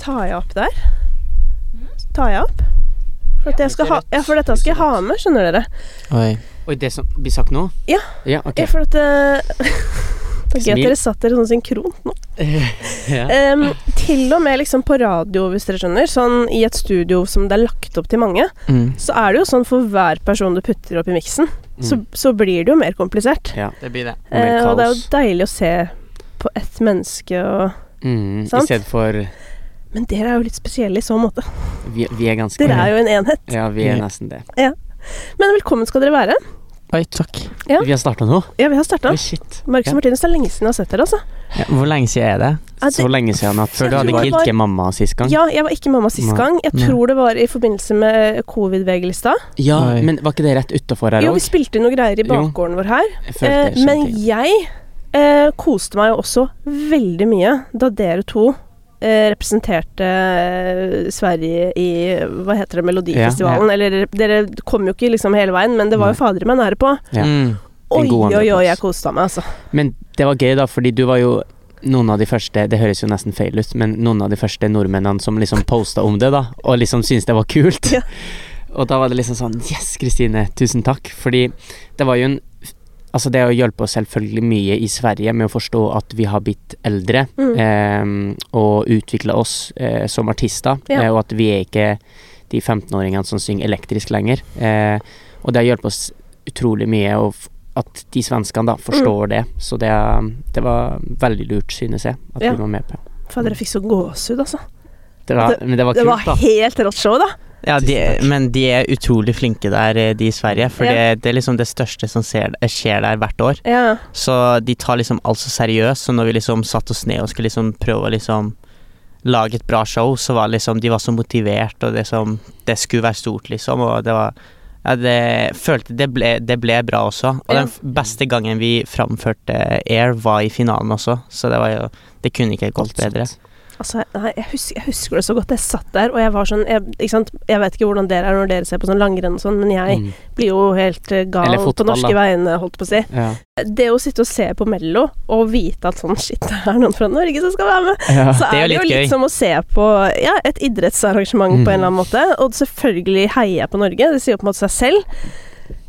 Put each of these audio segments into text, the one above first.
tar jeg opp der? Tar jeg opp? For, at jeg skal ha, ja, for dette skal jeg ha med, skjønner dere. Oi. Oi, det som blir sagt nå? Ja. Ja, ok. Ja, for at eh, Det er gøy at dere satt dere sånn synkront nå. ja. um, til og med liksom på radio, hvis dere skjønner, sånn i et studio som det er lagt opp til mange, Mm. så er det jo sånn for hver person du putter opp i miksen, så, Mm. så blir det jo mer komplisert. ja. Det blir det. Eh, og det er jo deilig å se på ett menneske og Mm, I Sant? stedet for Men dere er jo litt spesielle i så måte. vi, vi er ganske Dere er jo en enhet. Ja, vi er nesten det. Men velkommen skal dere være. Oi, takk. Ja. Vi har starta nå? Ja, vi har starta. Oh, shit. Marcus Ja. og Martinus, det er lenge siden jeg har sett dere, altså. Ja, hvor lenge siden er det? Ja, Så lenge siden at Før du hadde var ikke mamma sist gang. Ja, jeg var ikke mamma sist Nei. gang. Jeg Nei. tror det var i forbindelse med covid-VG-lista. Ja, Oi. men var ikke det rett utafor her Jo, vi spilte noen greier i Jo. bakgården vår her. Jeg Eh, men jeg eh, koste meg jo også veldig mye da dere to eh, representerte eh, Sverige i Hva heter det, Melodifestivalen. Eller dere kom jo ikke liksom hele veien, men det var jo fader meg nære på. Ja. Mm. Oi, oi, oi, jeg koste meg, altså. Men det var gøy, da, fordi du var jo noen av de første Det høres jo nesten feil ut, men noen av de første nordmennene som liksom posta om det, da, og liksom syntes det var kult. Ja. Og da var det liksom sånn Yes, Kristine, tusen takk. Fordi det var jo en Altså, det har hjulpet oss selvfølgelig mye i Sverige med å forstå at vi har blitt eldre, Mm. eh, og utvikla oss eh, som artister, Ja. eh, og at vi er ikke de 15-åringene som synger elektrisk lenger. Eh, og det har hjulpet oss utrolig mye, og at de svenskene da forstår det. Så det, det var veldig lurt, synes jeg, at Ja. vi var med på. Fader, jeg fikk så gåsehud, altså. Det var, Det- men det var Det var helt rått show, da. Ja, de, men de er utrolig flinke der, eh, de i Sverige. For Ja. det, det er liksom det største som ser, skjer der hvert år. Ja. Så de tar liksom alt så seriøst. Så når vi liksom satte oss ned og skulle liksom prøve å liksom lage et bra show, så var liksom de var så motivert, og det som Det skulle være stort, liksom. Og det var Ja, det følte Det ble, det ble bra også. Og Ja. den beste gangen vi framførte Air, var i finalen også, så det var jo Det kunne ikke gått bedre. sant. Altså, nei, jeg, husker, jeg husker det så godt. Jeg satt der, og jeg var sånn Jeg, jeg vet ikke hvordan dere er når dere ser på sånn langrenn og sånn, men jeg Mm. blir jo helt eh, gal fotball, på norske da. vegne, holdt på å si. Ja. Det å sitte og se på Mello og vite at sånn shit, det er noen fra Norge som skal være med, så Det er det jo litt litt som å se på ja, et idrettsarrangement på en eller annen måte. Og selvfølgelig heier jeg på Norge, det sier jo på en måte seg selv.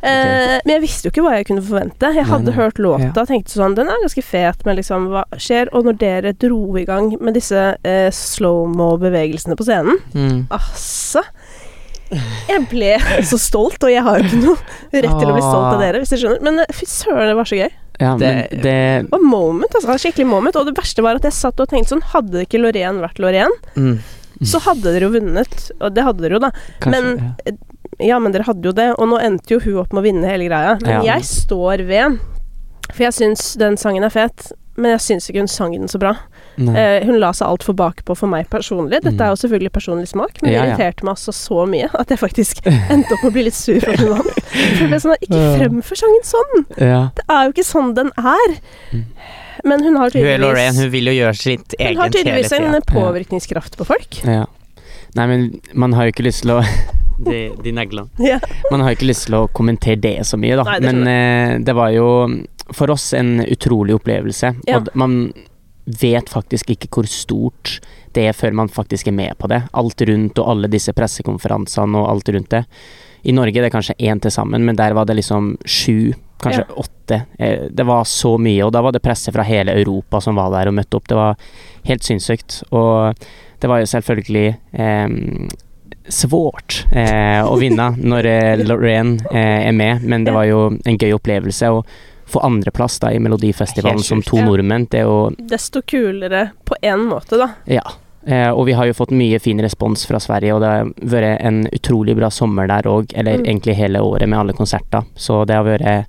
Eh, men jeg visste jo ikke hva jeg kunne forvente. Jeg hadde Nei, nei. hørt låta og tenkte sånn Den er ganske fet, men liksom, hva skjer? Og når dere dro i gang med disse eh, slow-mo-bevegelsene på scenen Mm. Altså Jeg ble så stolt, og jeg har jo ikke noe rett til å bli stolt av dere, hvis dere skjønner. Men eh, fy søren, det var så gøy. ja, Det- det var moment, altså. Skikkelig moment. Og det verste var at jeg satt og tenkte sånn Hadde ikke Loreen vært Loreen, Mm. så hadde dere jo vunnet. Og det hadde dere jo, da. kanskje, men- ja. Ja, men dere hadde jo det, og nå endte jo hun opp med å vinne hele greia. Men Ja. jeg står ved For jeg syns den sangen er fet, men jeg syns ikke hun sang den så bra. Eh, hun la seg altfor bakpå for meg personlig. Dette Mm. er jo selvfølgelig personlig smak, men det Ja, ja. irriterte meg altså så mye at jeg faktisk endte opp med å bli litt sur for hun vant. For sånn Ikke fremfør sangen sånn! ja. Det er jo ikke sånn den er. Mm. Men hun har Hun er Lorraine, tydeligvis hun vil jo gjøre sitt Hun har eget hele tydeligvis en påvirkningskraft på folk. ja. Nei, men man har jo ikke lyst til å De, de neglene. Ja. Man har ikke lyst til å kommentere det så mye, da. Nei, det Men eh, det var jo for oss en utrolig opplevelse. Ja. Og man vet faktisk ikke hvor stort det er før man faktisk er med på det. Alt rundt og alle disse pressekonferansene og alt rundt det. I Norge det er kanskje én til sammen, men der var det liksom sju, kanskje åtte. Eh, Det var så mye, og da var det presse fra hele Europa som var der og møtte opp. Det var helt sinnssykt. Og det var jo selvfølgelig eh, svårt eh, å vinne når eh, Lorraine eh, er med, men det var jo en gøy opplevelse. å få andreplass da i Melodifestivalen som to nordmenn, det jo Desto kulere på én måte, da. Ja. Eh, og vi har jo fått mye fin respons fra Sverige, og det har vært en utrolig bra sommer der òg, eller Mm. egentlig hele året med alle konserter. Så det har vært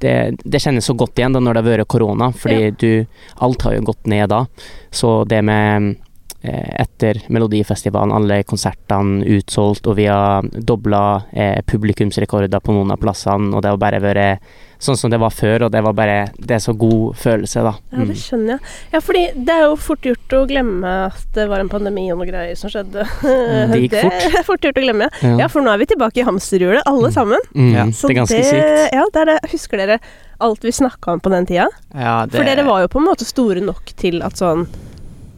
det, det kjennes så godt igjen da når det har vært korona, fordi Ja. du Alt har jo gått ned da. Så det med etter Melodifestivalen, alle konsertene utsolgt, og vi har dobla eh, publikumsrekorder på noen av plassene, og det har bare vært sånn som det var før, og det var bare Det er så god følelse, da. Ja, det skjønner jeg. Ja, fordi det er jo fort gjort å glemme at det var en pandemi og noe greier som skjedde. Det gikk fort. er fort gjort å glemme. Ja, Ja, for nå er vi tilbake i hamsterhjulet, alle sammen. Mm, Ja, det er ganske sykt. Ja, det er det. Husker dere alt vi snakka om på den tida? Ja, det, For dere var jo på en måte store nok til at sånn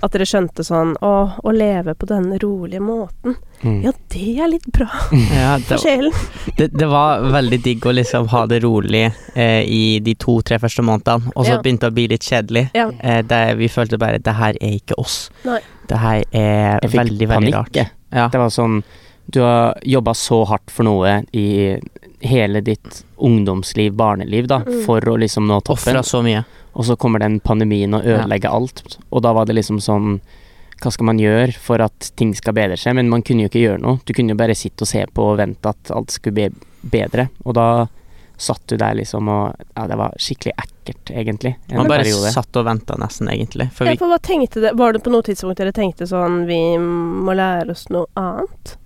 At dere skjønte sånn Å, å leve på denne rolige måten. Mm. Ja, det er litt bra Ja, for det, sjelen. det, det var veldig digg å liksom ha det rolig eh, i de to-tre første månedene, og så Ja. begynte det å bli litt kjedelig. Ja. Eh, det, vi følte bare det her er ikke oss. Nei. Det her er veldig, veldig panikk, rart. jeg. Ja. Det var sånn Du har jobba så hardt for noe i hele ditt ungdomsliv, barneliv, da, Mm. for å liksom nå toppen, Ofra så mye. og så kommer den pandemien og ødelegger alt. Og da var det liksom sånn Hva skal man gjøre for at ting skal bedre seg? Men man kunne jo ikke gjøre noe. Du kunne jo bare sitte og se på og vente at alt skulle bli bedre. Og da satt du der liksom og Ja, det var skikkelig ekkelt, egentlig. Man bare periode. satt og venta nesten, egentlig. For Ja, for hva tenkte det Var det på noe tidspunkt dere tenkte sånn Vi må lære oss noe annet?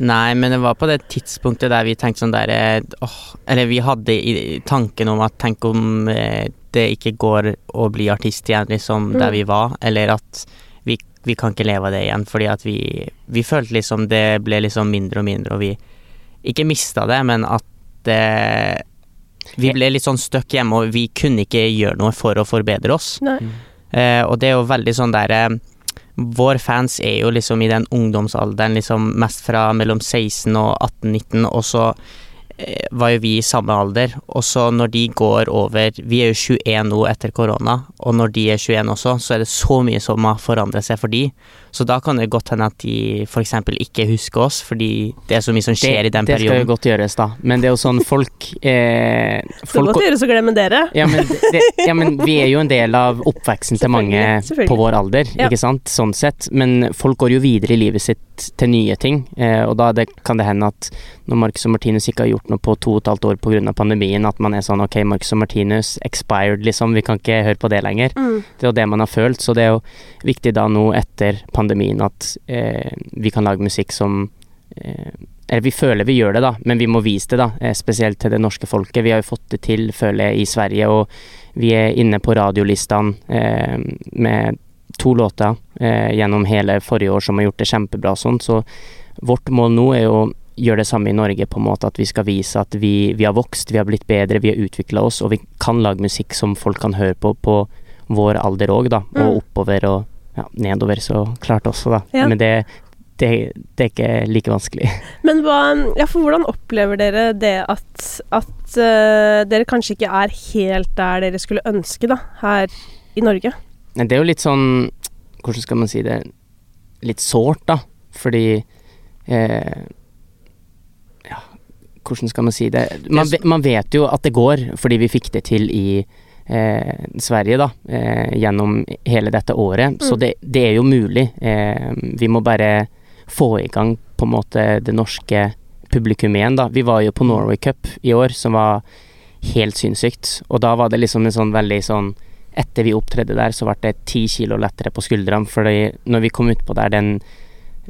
Nei, men det var på det tidspunktet der vi tenkte sånn der eh, åh, Eller vi hadde i tanken om at tenk om eh, det ikke går å bli artist igjen, liksom, der Mm. vi var, eller at vi, vi kan ikke leve av det igjen, fordi at vi Vi følte liksom det ble liksom mindre og mindre, og vi ikke mista det, men at det Vi ble litt sånn stuck hjemme, og vi kunne ikke gjøre noe for å forbedre oss. Nei. Eh, og det er jo veldig sånn der eh, Vår fans er jo liksom i den ungdomsalderen, liksom mest fra mellom 16 og 18-19, og så eh, var jo vi i samme alder. Og så når de går over Vi er jo 21 nå etter korona, og når de er 21 også, så er det så mye som har forandret seg for de. Så da kan det godt hende at de f.eks. ikke husker oss, fordi det er så mye som skjer i den det skal jo godt gjøres, da. Men det er jo sånn folk eh, folk Det godt gjøres å glemme dere. ja men, det, ja, men vi er jo en del av oppveksten til mange på vår alder, Ja. ikke sant, sånn sett. Men folk går jo videre i livet sitt til nye ting, eh, og da det, kan det hende at når Marcus og Martinus ikke har gjort noe på to og et halvt år pga. pandemien, at man er sånn ok, Marcus og Martinus expired, liksom, vi kan ikke høre på det lenger. Mm. Det er jo det man har følt, så det er jo viktig da nå etter pandemien at eh, vi kan lage musikk som eh, Eller vi føler vi gjør det, da, men vi må vise det, da. Eh, spesielt til det norske folket. Vi har jo fått det til, føler jeg, i Sverige, og vi er inne på radiolistene eh, med to låter eh, gjennom hele forrige år som har gjort det kjempebra og sånn, så vårt mål nå er jo å gjøre det samme i Norge, på en måte at vi skal vise at vi, vi har vokst, vi har blitt bedre, vi har utvikla oss, og vi kan lage musikk som folk kan høre på på vår alder òg, da, Mm. og oppover og ja, nedover så klart også, da. Ja. Men det, det, det er ikke like vanskelig. Men hva Ja, for hvordan opplever dere det at, at uh, dere kanskje ikke er helt der dere skulle ønske, da, her i Norge? Det er jo litt sånn Hvordan skal man si det Litt sårt, da. Fordi eh, Ja, hvordan skal man si det man, man vet jo at det går, fordi vi fikk det til i eh, Sverige, da. Eh, gjennom hele dette året. Så Mm. det, det er jo mulig. Eh, vi må bare få i gang på en måte det norske publikum igjen, da. Vi var jo på Norway Cup i år, som var helt sinnssykt. Og da var det liksom en sånn veldig sånn Etter vi opptredde der, så ble det ti kilo lettere på skuldrene. for når vi kom utpå der, den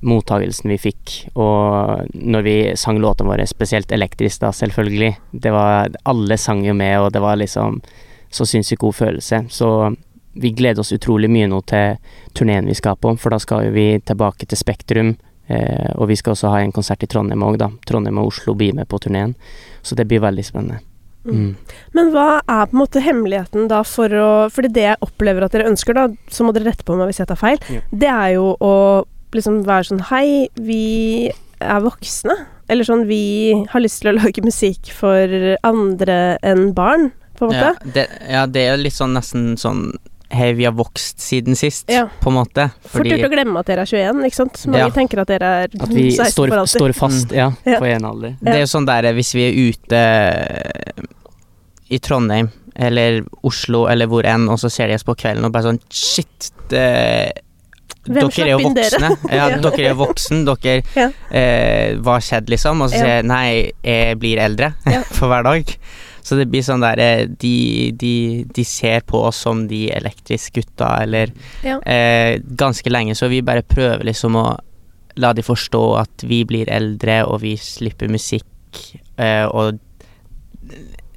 mottagelsen vi fikk, og når vi sang låtene våre, spesielt elektrisk, da, selvfølgelig Det var Alle sang jo med, og det var liksom så sinnssykt god følelse. Så vi gleder oss utrolig mye nå til turneen vi skal på, for da skal vi tilbake til Spektrum. Eh, og vi skal også ha en konsert i Trondheim òg, da. Trondheim og Oslo blir med på turneen. Så det blir veldig spennende. Mm. Men hva er på en måte hemmeligheten da for å Fordi det jeg opplever at dere ønsker, da, så må dere rette på meg hvis jeg tar feil, Ja. det er jo å liksom være sånn Hei, vi er voksne. Eller sånn Vi har lyst til å lage musikk for andre enn barn, på en Ja det, ja, det er jo litt sånn nesten sånn Hei, vi har vokst siden sist, Ja. på en måte. Fort gjort å glemme at dere er 21, ikke sant? Mange Ja. tenker at dere er At vi 16 står, for alltid. står fast, ja, Ja. på en alder. Det er jo sånn der hvis vi er ute i Trondheim eller Oslo eller hvor enn, og så ser de oss på kvelden og bare sånn Shit, det, Hvem dere er jo slapp dere? voksne. Ja, dere er jo voksen. Dere Ja. eh, Hva skjedde, liksom? Og så Ja. sier jeg nei, jeg blir eldre Ja. for hver dag. Så det blir sånn der eh, de, de, de ser på oss som de elektriske gutta, eller Ja. eh, Ganske lenge, så vi bare prøver liksom å la de forstå at vi blir eldre, og vi slipper musikk, eh, og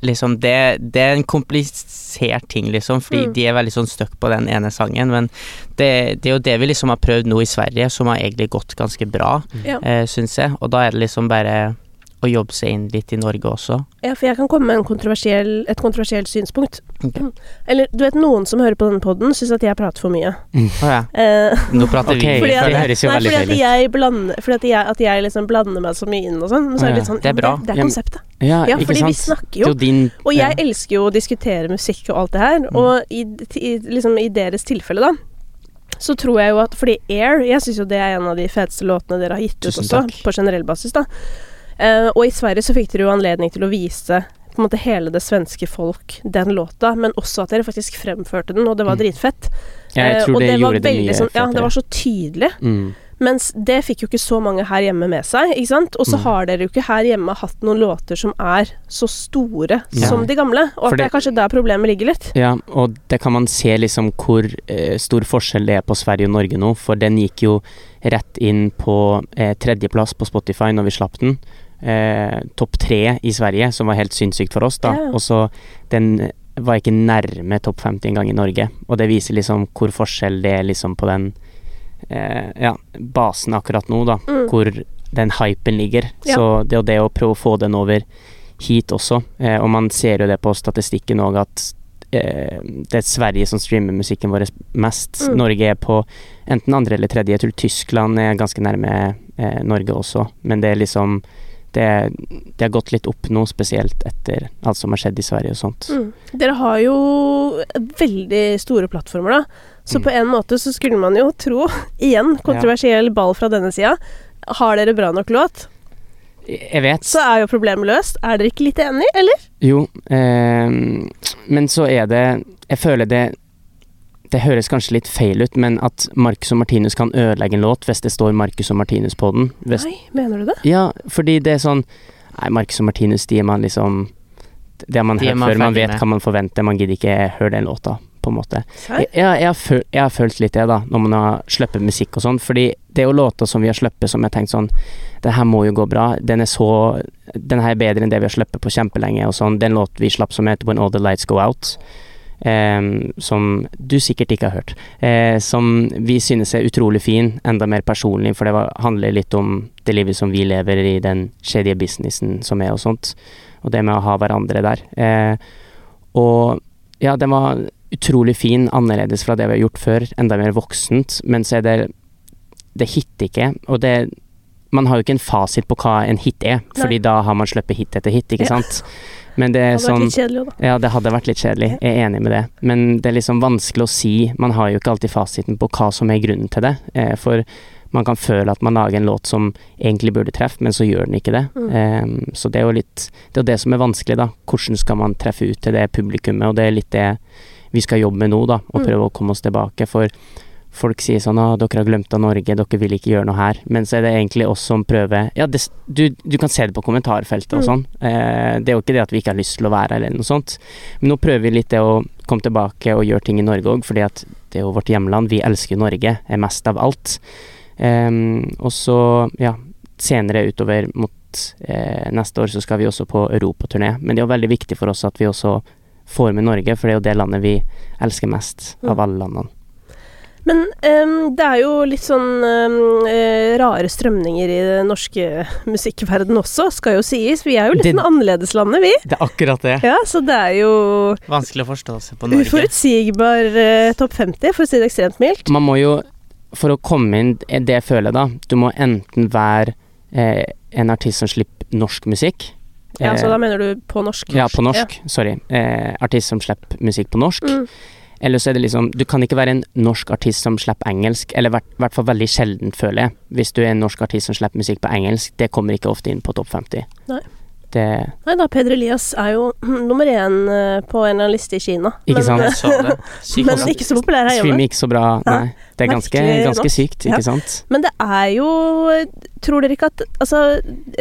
liksom det, det er en komplisert ting, liksom, fordi Mm. de er veldig sånn stuck på den ene sangen, men det, det er jo det vi liksom har prøvd nå i Sverige, som har egentlig gått ganske bra, mm. eh, syns jeg, og da er det liksom bare å jobbe seg inn litt i Norge også. Ja, for jeg kan komme med en kontroversiell, et kontroversielt synspunkt. Okay. Eller du vet, noen som hører på denne poden, syns at jeg prater for mye. Å ja. Eh, Nå prater vi. fordi at, det høres jo nei, veldig fordi feil ut. jeg blander Fordi at jeg, at jeg liksom blander meg så mye inn og sånn. Men så er det litt sånn det er bra. Det, det er konseptet. Ja, Ja, fordi vi snakker er jo din Og jeg ja. elsker jo å diskutere musikk og alt det her, Mm. og i, i, liksom, i deres tilfelle, da, så tror jeg jo at Fordi Air, jeg syns jo det er en av de feteste låtene dere har gitt ut også, på generell basis, da. Eh, og i Sverige så fikk dere jo anledning til å vise på en måte hele det svenske folk den låta, men også at dere faktisk fremførte den, og det var Mm. dritfett. Jeg Eh, tror og det, var gjorde det mye sånn- Ja, det var så tydelig. mm. Mens det fikk jo ikke så mange her hjemme med seg, ikke sant. Og så Mm. har dere jo ikke her hjemme hatt noen låter som er så store Ja. som de gamle. Og at det er kanskje der problemet ligger litt. Ja, og det kan man se liksom hvor eh, stor forskjell det er på Sverige og Norge nå, for den gikk jo rett inn på eh, tredjeplass på Spotify når vi slapp den. Eh, Topp tre i Sverige, som var helt sinnssykt for oss, da. Ja. Og så den var ikke nærme topp 50 engang i Norge, og det viser liksom hvor forskjell det er liksom på den eh, ja, basen akkurat nå, da. Mm. Hvor den hypen ligger. Ja. Så det og det å prøve å få den over hit også, eh, og man ser jo det på statistikken òg at eh, det er Sverige som streamer musikken vår mest. Mm. Norge er på enten andre eller tredje. Jeg tror Tyskland er ganske nærme eh, Norge også, men det er liksom det, det har gått litt opp nå, spesielt etter alt som har skjedd i Sverige og sånt. Mm. Dere har jo veldig store plattformer, da. Så Mm. på en måte så skulle man jo tro, igjen, kontroversiell ball fra denne sida, har dere bra nok låt, Jeg vet. så er jo problemet løst. Er dere ikke litt enig, eller? Jo, eh, men så er det Jeg føler det Det høres kanskje litt feil ut, men at Marcus og Martinus kan ødelegge en låt hvis det står Marcus og Martinus på den. Hvis, Nei, mener du det? ja, fordi det er sånn Nei, Marcus og Martinus, de er man liksom Det har man De hørt man før, man vet med. hva man forventer, man gidder ikke høre den låta, på en måte. Jeg, jeg, jeg, har følt, jeg har følt litt det, da, når man har sluppet musikk og sånn, fordi det er jo låter som vi har sluppet som jeg har tenkt sånn Det her må jo gå bra. Den er så Den her er bedre enn det vi har sluppet på kjempelenge, og sånn. Den låt vi slapp som heter When All The Lights Go Out. Som du sikkert ikke har hørt. Eh, som vi synes er utrolig fin, enda mer personlig, for det var, handler litt om det livet som vi lever i den kjedelige businessen som er og sånt. Og det med å ha hverandre der. Eh, og ja, den var utrolig fin, annerledes fra det vi har gjort før, enda mer voksent, men så er det Det hitter ikke, og det Man har jo ikke en fasit på hva en hit er, fordi da har man sluppet hit etter hit, ikke Ja. sant? Men det er hadde vært sånn litt kjedelig da. ja, det hadde vært litt kjedelig. Jeg er enig med det. Men det er liksom vanskelig å si. Man har jo ikke alltid fasiten på hva som er grunnen til det. Eh, for man kan føle at man lager en låt som egentlig burde treffe, men så gjør den ikke det. Mm. Eh, så det er jo litt Det er jo det som er vanskelig, da. Hvordan skal man treffe ut til det publikummet? Og det er litt det vi skal jobbe med nå, da. Og Mm. prøve å komme oss tilbake. For folk sier sånn 'Å, dere har glemt av Norge, dere vil ikke gjøre noe her'. Men så er det egentlig oss som prøver Ja, det, du, du kan se det på kommentarfeltet og Mm. sånn. Eh, det er jo ikke det at vi ikke har lyst til å være her eller noe sånt. Men nå prøver vi litt det å komme tilbake og gjøre ting i Norge òg, fordi at det er jo vårt hjemland. Vi elsker Norge er mest av alt. Eh, og så, ja, senere utover mot eh, neste år så skal vi også på europaturné. Men det er jo veldig viktig for oss at vi også får med Norge, for det er jo det landet vi elsker mest av Mm. alle landene. Men um, det er jo litt sånn eh, rare strømninger i den norske musikkverden også, skal jo sies. Vi er jo litt Det- sånn annerledeslandet, vi. Det er akkurat det. Ja, så det er jo Vanskelig å forstå seg på Norge. uforutsigbar uh, topp 50, for å si det ekstremt mildt. Man må jo, for å komme inn eh, det jeg føler da, du må enten være eh, en artist som slipper norsk musikk. Ja, eh, så da mener du på norsk? Ja, på norsk. Sorry. Eh, artist som slipper musikk på norsk. Mm. Eller så er det liksom Du kan ikke være en norsk artist som slipper engelsk, eller i hvert, fall veldig sjeldent, føler jeg. Hvis du er en norsk artist som slipper musikk på engelsk, det kommer ikke ofte inn på topp 50. Nei. Det Nei da, Peder Elias er jo nummer én eh, på en eller annen liste i Kina. Ikke men, sant? eh. Men ikke så populær her hjemme. ikke så bra, nei. Det er ganske, ganske sykt, sykt, Ja. ikke sant? Men det er jo Tror dere ikke at Altså,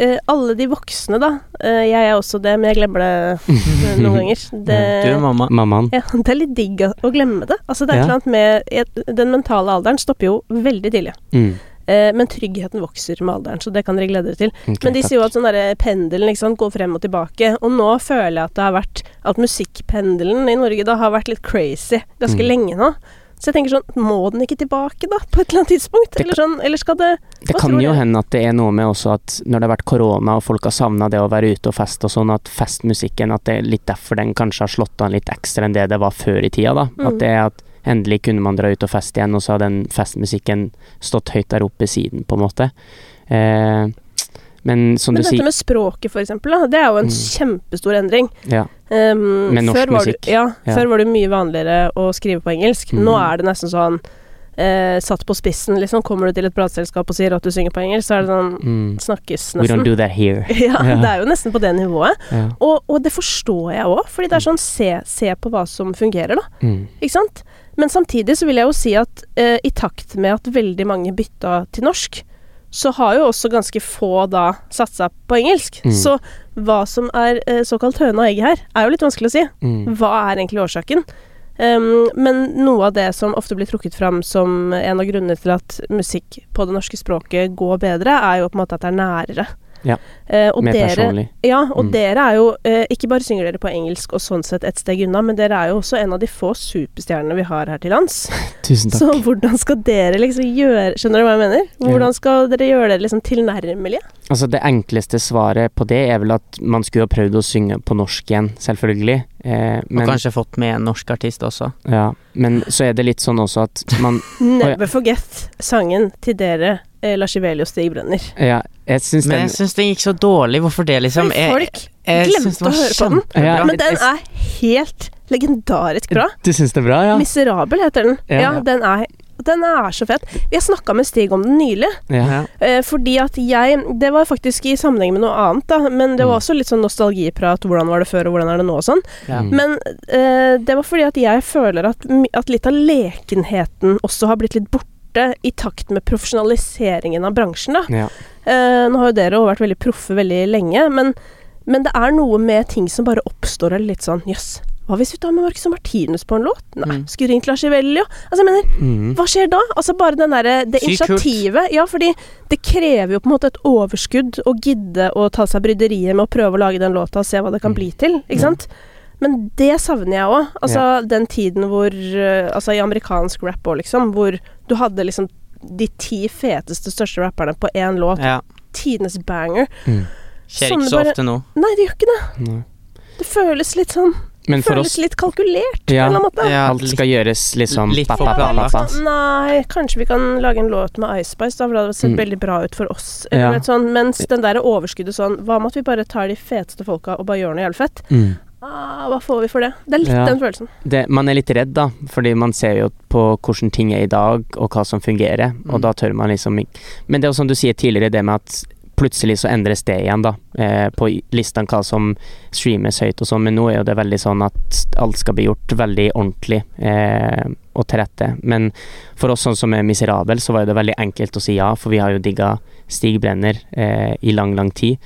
eh, alle de voksne, da. Jeg er også det, men jeg glemmer det noen ganger. Det, Du er mamma. Mammaen. ja, det er litt digg å å glemme det. Altså, det er et eller annet med Den mentale alderen stopper jo veldig tidlig. Mm. Eh, men tryggheten vokser med alderen, så det kan dere glede dere til. Okay, Men de takk. sier jo at sånn pendelen sant, går frem og tilbake. Og nå føler jeg at det har vært At musikkpendelen i Norge da har vært litt crazy ganske Mm. lenge nå. Så jeg tenker sånn, må den ikke tilbake, da? På et eller annet tidspunkt? Det Eller sånn, eller skal det Det kan jo hende at det er noe med også at når det har vært korona og folk har savna det å være ute og feste og sånn, at festmusikken At det er litt derfor den kanskje har slått an litt ekstra enn det det var før i tida, da. Mm. At det er at endelig kunne man dra ut og feste igjen, og så hadde den festmusikken stått høyt der oppe siden, på en måte. Eh, men som Men du dette med språket, for eksempel, da, det er jo en Mm. kjempestor endring. ja, Um, Med norsk før musikk. Ja, Ja. før var det mye vanligere å skrive på engelsk. Mm. Nå er det nesten sånn eh, satt på spissen, liksom. Kommer du til et plateselskap og sier at du synger på engelsk, så er det sånn mm, Snakkes We don't do that here. Ja, yeah. det er jo nesten på det nivået. Yeah. Og, og det forstår jeg òg, fordi det er sånn se, se på hva som fungerer, da. Mm, Ikke sant? Men samtidig så vil jeg jo si at eh, i takt med at veldig mange bytta til norsk, så har jo også ganske få da satsa på engelsk. Mm. Så hva som er eh, såkalt høna og egget her, er jo litt vanskelig å si. mm, Hva er egentlig årsaken? Um, men noe av det som ofte blir trukket fram som en av grunnene til at musikk på det norske språket går bedre, er jo på en måte at det er nærere. Ja. Eh, og mer dere, personlig. ja, og Mm. dere er jo eh, Ikke bare synger dere på engelsk og sånn sett et steg unna, men dere er jo også en av de få superstjernene vi har her til lands. Tusen takk. Så hvordan skal dere liksom gjøre Skjønner du hva jeg mener? Hvordan skal dere gjøre dere liksom tilnærmelige? Altså Det enkleste svaret på det er vel at man skulle ha prøvd å synge på norsk igjen, selvfølgelig. Eh, Og kanskje fått med en norsk artist også. ja, men så er det litt sånn også at man Never forget sangen til dere, eh, Lars og Stig Brønner. Ja, jeg syns Men den jeg syns den gikk så dårlig. Hvorfor det, liksom? Men folk jeg glemte det var å høre på den. Ja, Men den er helt legendarisk bra. Du syns det er bra, ja? Miserabel heter den. Ja. Ja, den er, den er så fett. Vi har snakka med Stig om den nylig. ja. Ja. Eh, fordi at jeg Det var faktisk i sammenheng med noe annet, da. Men det var Mm. også litt sånn nostalgiprat. Hvordan var det før, og hvordan er det nå, og sånn. Ja. Mm. Men eh, det var fordi at jeg føler at, at litt av lekenheten også har blitt litt borte i takt med profesjonaliseringen av bransjen. Ja. Eh, nå har jo dere vært veldig proffe veldig lenge, men, men det er noe med ting som bare oppstår, eller litt sånn jøss. Hva hvis vi tar med Marcus og Martinus på en låt? Nei, Mm. skulle ringt Lars Ivelli, Altså, jeg mener, Mm. hva skjer da? Altså bare den der, Det Sykt kult. initiativet. Ja, fordi det krever jo på en måte et overskudd å gidde å ta seg bryderiet med å prøve å lage den låta og se hva det kan Mm. bli til, ikke Mm. Men det savner jeg òg. Altså den tiden hvor eh, Altså i amerikansk rap òg, liksom, hvor du hadde liksom de ti feteste, største rapperne på én låt. Ja. Tidenes banger. Mm. Skjer ikke så bare- ofte nå. Nei, det gjør ikke det. Nei. Det føles litt sånn Men for Føles oss litt kalkulert, Ja. på en eller annen måte. Ja, Alt skal gjøres liksom litt pappa, pappa, pappa. Nei, kanskje vi kan lage en låt med Ice Spice, da, for det hadde sett Mm. veldig bra ut for oss. Ja. Sånt, mens den der overskuddet sånn Hva med at vi bare tar de feteste folka og bare gjør noe jævlig fett? Mm. Ah, hva får vi for det? Det er litt Ja. den følelsen. det, man er litt redd, da, fordi man ser jo på hvordan ting er i dag, og hva som fungerer, og Mm. da tør man liksom ikke Men det er jo som du sier tidligere, det med at plutselig så endres det igjen, da, eh, på listene hva som streames høyt og sånn, men nå er jo det veldig sånn at alt skal bli gjort veldig ordentlig eh, og til rette. Men for oss sånn som er miserabel, så var det veldig enkelt å si ja, for vi har jo digga Stig Brenner eh, i lang, lang tid.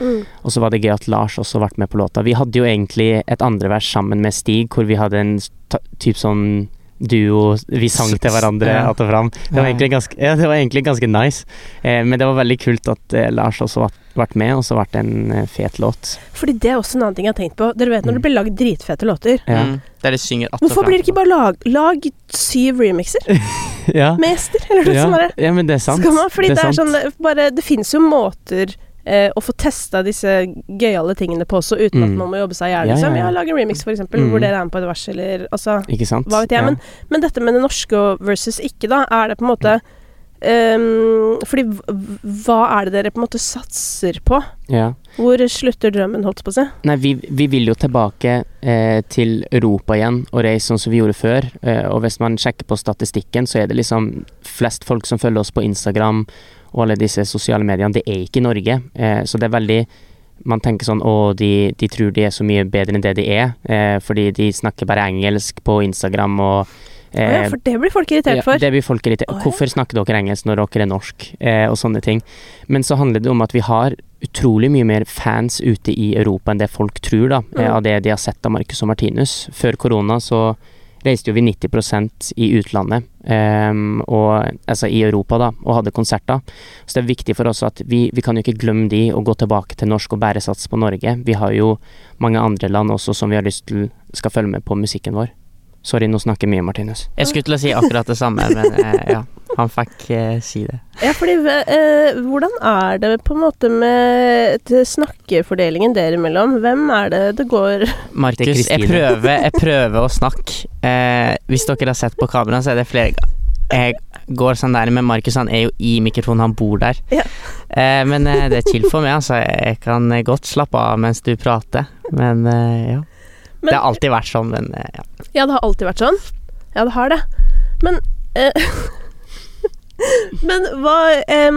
Og så var det gøy at Lars også ble med på låta. Vi hadde jo egentlig et andre vers sammen med Stig, hvor vi hadde en ta- typ sånn duo Vi sang til hverandre Ja. att og fram. Det var egentlig ganske, ja, det var egentlig ganske nice. Eh, men det var veldig kult at eh, Lars også har vært med, og så ble det en eh, fet låt. Fordi det er også en annen ting jeg har tenkt på. Dere vet når Mm. det blir lagd dritfete låter. Ja. Mm. Der de synger att og Hvorfor blir det ikke bare lag, lag syv remixer ja. med Ester, Eller noe ja. sånt? ja, men det er sant. Man, fordi det er, sant. sånn bare, Det finnes jo måter eh, å få testa disse gøyale tingene på også, uten at Mm. man må jobbe seg i hjel. Ja, Liksom. ja, ja. Ja, lage en remix, for eksempel, Mm. hvor dere er med på et vers, eller altså Ikke sant? Hva vet jeg, men, men dette med det norske versus ikke, da, er det på en måte Um, Fordi hva er det dere på en måte satser på? ja. Hvor slutter drømmen, holdt på å si? Nei, vi, vi vil jo tilbake eh, til Europa igjen og reise sånn som vi gjorde før. Eh, og hvis man sjekker på statistikken, så er det liksom flest folk som følger oss på Instagram og alle disse sosiale mediene, det er ikke i Norge. Eh, så det er veldig Man tenker sånn å, de, de tror de er så mye bedre enn det de er, eh, fordi de snakker bare engelsk på Instagram og Å ja, eh, for det blir folk irritert ja, for. Det blir folk irritert Oh, ja. Hvorfor snakker dere engelsk når dere er norsk? Eh, og sånne ting. Men så handler det om at vi har utrolig mye mer fans ute i Europa enn det folk tror, da, eh, Mm. av det de har sett av Marcus og Martinus. Før korona så reiste jo vi 90% i utlandet, um, og, altså i Europa, da, og hadde konserter. Så det er viktig for oss at vi, vi kan jo ikke glemme de og gå tilbake til norsk og bæresats på Norge. Vi har jo mange andre land også som vi har lyst til skal følge med på musikken vår. Sorry, nå snakker jeg mye, Martinus. Jeg skulle til å si akkurat det samme, men eh, ja. Han fikk eh, si det. Ja, fordi eh, Hvordan er det på en måte med snakkefordelingen dere imellom? Hvem er det det går Markus, jeg prøver, jeg prøver å snakke. Eh, hvis dere har sett på kamera, så er det flere ganger jeg går sånn der, men Markus han er jo i mikrofonen, han bor der. Ja. Eh, men eh, det er chill for meg, altså. Jeg kan godt slappe av mens du prater. Men eh, ja. Men- det har alltid vært sånn, men eh, ja. Ja, det har alltid vært sånn. Ja, det har det. Men eh, Men hva eh,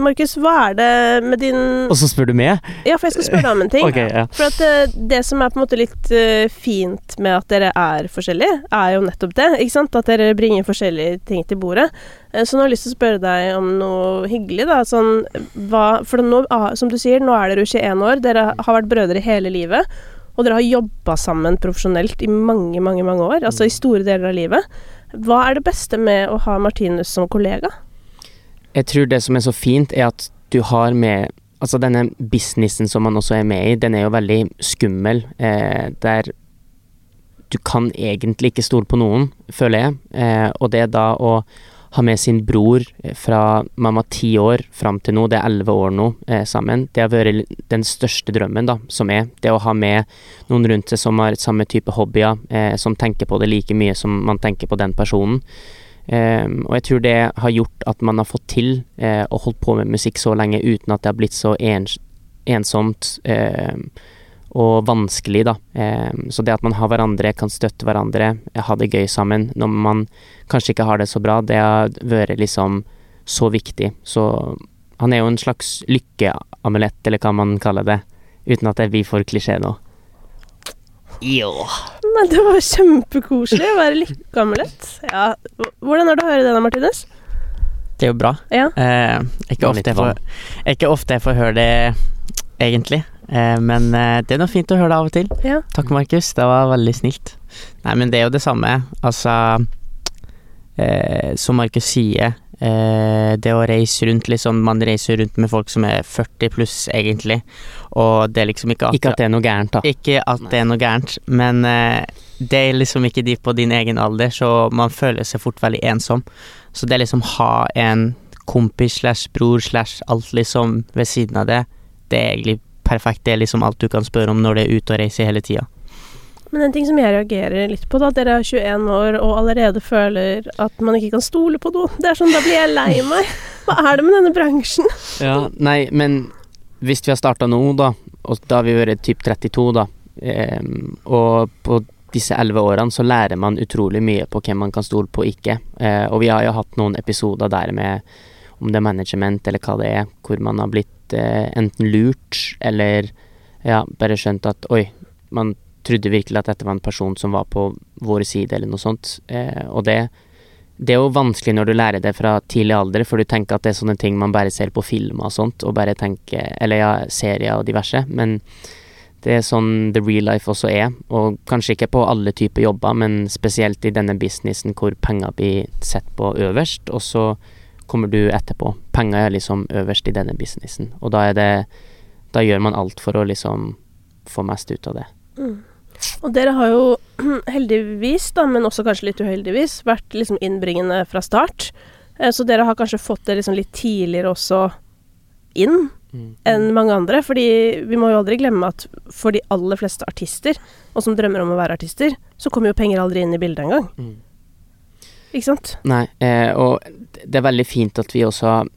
Markus, hva er det med din Og så spør du meg? Ja, for jeg skal spørre deg om en ting. okay, ja. For at eh, det som er på en måte litt eh, fint med at dere er forskjellige, er jo nettopp det. Ikke sant? At dere bringer forskjellige ting til bordet. Eh, så nå har jeg lyst til å spørre deg om noe hyggelig, da. Sånn hva For nå, ah, som du sier, nå er dere jo 21 år. Dere har vært brødre hele livet. Og dere har jobba sammen profesjonelt i mange, mange mange år. Altså i store deler av livet. Hva er det beste med å ha Martinus som kollega? Jeg tror det som er så fint, er at du har med Altså, denne businessen som man også er med i, den er jo veldig skummel. Eh, der du kan egentlig ikke stole på noen, føler jeg. Eh, og det da å ha med sin bror eh, fra man var ti år fram til nå, det er elleve år nå eh, sammen, det har vært den største drømmen, da, som er det å ha med noen rundt seg som har samme type hobbyer, eh, som tenker på det like mye som man tenker på den personen. Eh, og jeg tror det har gjort at man har fått til eh, holde holdt på med musikk så lenge uten at det har blitt så ens ensomt ehm, og vanskelig, da. Ehm, så det at man har hverandre, kan støtte hverandre, ha det gøy sammen når man kanskje ikke har det så bra, det har vært liksom så viktig. Så han er jo en slags lykkeamulett, eller hva man kaller det, uten at det blir for klisjé nå. Jo. Men det var kjempekoselig å være lykkeamulett. Ja. Hvordan er det å høre det da, Martinus? Det er jo bra. Ja. Eh, ikke, ofte jeg får, ikke ofte jeg får høre det, egentlig. Eh, men eh, det er noe fint å høre det av og til. Ja. Takk, Markus. Det var veldig snilt. Nei, men det er jo det samme. Altså eh, Som Markus sier, eh, det å reise rundt liksom Man reiser rundt med folk som er 40 pluss, egentlig, og det er liksom ikke Ikke at det er noe gærent, da. ikke at det er noe gærent, men eh, det er liksom ikke de på din egen alder, så man føler seg fort veldig ensom. Så det er liksom ha en kompis slash bror slash alt liksom ved siden av det, det er egentlig perfekt. Det er liksom alt du kan spørre om når du er ute og reiser hele tida. Men en ting som jeg reagerer litt på, da, at dere er 21 år og allerede føler at man ikke kan stole på noe. Det er sånn, da blir jeg lei meg. Hva er det med denne bransjen? Ja, nei, men hvis vi har starta nå, da, og da har vi vært typ 32, da, um, og på disse elleve årene så lærer man utrolig mye på hvem man kan stole på og ikke. Uh, og vi har jo hatt noen episoder der med om det er management eller hva det er, hvor man har blitt enten lurt eller ja, bare skjønt at oi, man trodde virkelig at dette var en person som var på vår side, eller noe sånt. Eh, og det det er jo vanskelig når du lærer det fra tidlig alder, for du tenker at det er sånne ting man bare ser på filmer og sånt, og bare tenker Eller ja, serier og diverse, men det er sånn the real life også er. Og kanskje ikke på alle typer jobber, men spesielt i denne businessen hvor penger blir sett på øverst, og så kommer du etterpå. Penger er liksom øverst i denne businessen, og da er det Da gjør man alt for å liksom få mest ut av det. Og dere har jo heldigvis, da, men også kanskje litt uheldigvis, vært liksom innbringende fra start. Eh, Så dere har kanskje fått det liksom litt tidligere også inn enn mange andre. Fordi vi må jo aldri glemme at for de aller fleste artister, og som drømmer om å være artister, så kommer jo penger aldri inn i bildet engang. Mm. Ikke sant? Nei, eh, og det er veldig fint at vi også har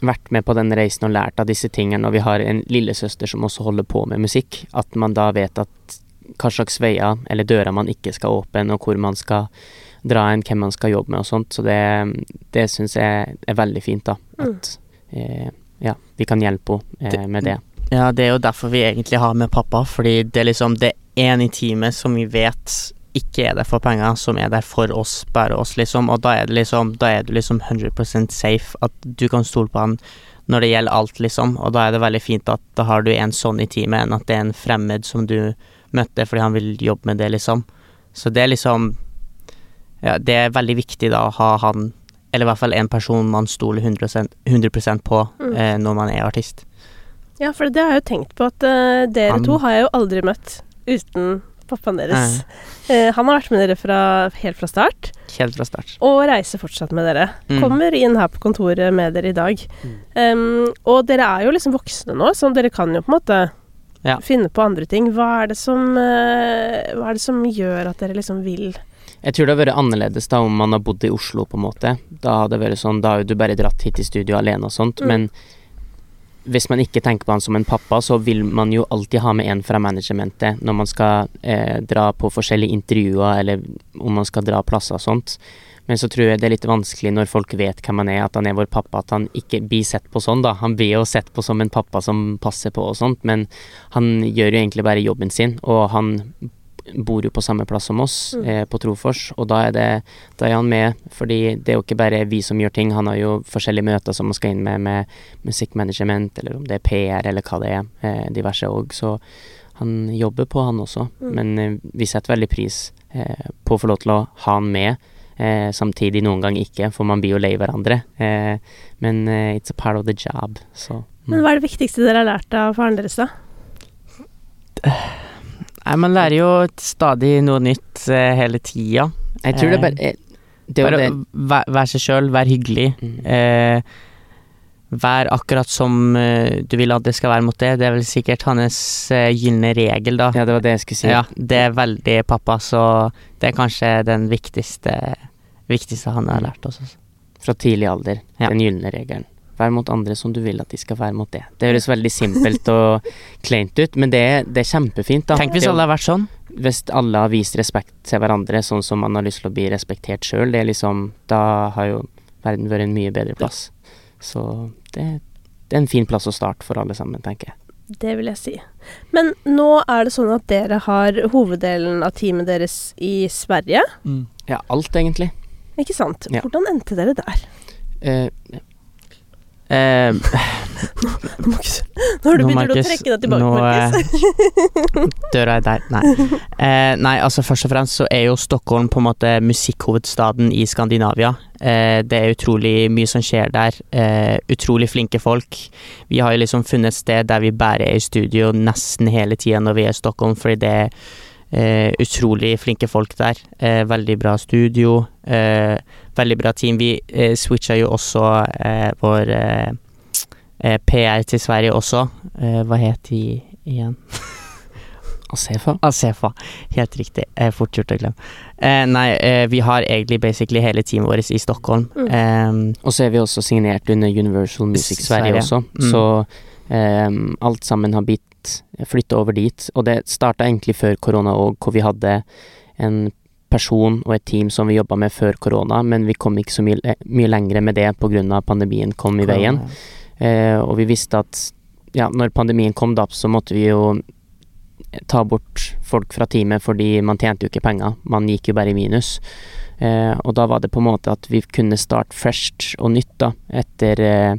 vært med på den reisen og lært av disse tingene, og vi har en lillesøster som også holder på med musikk, at man da vet at hva slags veier eller dører man ikke skal åpne, og hvor man skal dra inn, hvem man skal jobbe med og sånt, så det, det syns jeg er veldig fint, da. At eh, ja, vi kan hjelpe henne eh, med det. Ja, det er jo derfor vi egentlig har med pappa, fordi det er liksom det er en i teamet som vi vet ikke er der for penger, som er der for oss, bare oss, liksom, og da er det liksom Da er du liksom 100% safe, at du kan stole på han når det gjelder alt, liksom, og da er det veldig fint at da har du en sånn i teamet, enn at det er en fremmed som du møtte fordi han vil jobbe med det, liksom. Så det er liksom Ja, det er veldig viktig da å ha han, eller i hvert fall en person man stoler 100, 100 på Mm. eh, når man er artist. Ja, for det har jeg jo tenkt på at uh, dere Han- to har jeg jo aldri møtt uten pappaen deres. Eh, han har vært med dere fra, helt fra start, Helt fra start. og reiser fortsatt med dere. Mm. Kommer inn her på kontoret med dere i dag. Um, og dere er jo liksom voksne nå, så dere kan jo på en måte Ja. finne på andre ting. Hva er det som uh, Hva er det som gjør at dere liksom vil Jeg tror det hadde vært annerledes da om man har bodd i Oslo, på en måte. Da hadde det vært sånn, da har jo du bare dratt hit i studio alene og sånt, Mm. men hvis man ikke tenker på han som en pappa, så vil man jo alltid ha med en fra managementet når man skal eh, dra på forskjellige intervjuer, eller om man skal dra plasser og sånt. Men så tror jeg det er litt vanskelig når folk vet hvem han er, at han er vår pappa, at han ikke blir sett på sånn, da. Han blir jo sett på som en pappa som passer på og sånt, men han gjør jo egentlig bare jobben sin, og han bor jo på samme plass som oss, Mm. eh, på Trofors, og da er, det, da er han med, fordi det er jo ikke bare vi som gjør ting, han har jo forskjellige møter som han skal inn med, med musikkmanagement, eller om det er PR, eller hva det er, eh, diverse òg, så han jobber på han også, Mm. men eh, vi setter veldig pris eh, på å få lov til å ha han med, eh, samtidig noen gang ikke, for man blir jo lei hverandre, eh, men it's a part of the job, så Men mm. hva er det viktigste dere har lært av faren deres, da? Nei, man lærer jo stadig noe nytt eh, hele tida. Jeg tror det er bare eh, det er Bare det, vær, vær seg sjøl, vær hyggelig. mm. Eh, vær akkurat som eh, du vil at det skal være mot det. Det er vel sikkert hans eh, gylne regel, da. Ja, det var det jeg skulle si. Ja, det er veldig pappa, så det er kanskje den viktigste, viktigste han har lært oss. altså. Fra tidlig alder. Ja. Den gylne regelen. Vær mot andre som du vil at de skal være mot det. Det høres veldig simpelt og kleint ut, men det, er- det er kjempefint, da. Tenk hvis alle har vært sånn. Hvis alle har vist respekt til hverandre sånn som man har lyst til å bli respektert sjøl, er liksom Da har jo verden vært en mye bedre plass. Så det, det er en fin plass å starte for alle sammen, tenker jeg. Det vil jeg si. Men nå er det sånn at dere har hoveddelen av teamet deres i Sverige, Ja, alt, egentlig. ikke sant? Ja. Hvordan endte dere der? Eh, Eh, Nå har du begynt å trekke deg tilbake, nå, Markus. døra er der. Nei. Eh, nei, altså først og fremst så er jo Stockholm på en måte musikkhovedstaden i Skandinavia. Eh, det er utrolig mye som skjer der. Eh, utrolig flinke folk. Vi har jo liksom funnet et sted der vi bare er i studio nesten hele tida når vi er i Stockholm, fordi det er eh, utrolig flinke folk der. Eh, veldig bra studio. Eh, veldig bra team. Vi eh, switcha jo også eh, vår eh, eh, PR til Sverige også. Eh, hva het de igjen? Asefa. Asefa. Helt riktig. Eh, fort gjort å glemme. Eh, nei, eh, vi har egentlig basically hele teamet vårt i Stockholm. Mm. Eh, Og så er vi også signert under Universal Music Sverige Sverige. også, Mm. så ehm, alt sammen har blitt flytte over dit. Og det starta egentlig før korona òg, hvor vi hadde en person og et team som vi jobba med før korona, men vi kom ikke så mye, mye lenger med det pga. pandemien kom i veien. Eh, og vi visste at ja, når pandemien kom, da, så måtte vi jo ta bort folk fra teamet, fordi man tjente jo ikke penger. Man gikk jo bare i minus. Eh, og da var det på en måte at vi kunne starte fresh og nytt da, etter eh,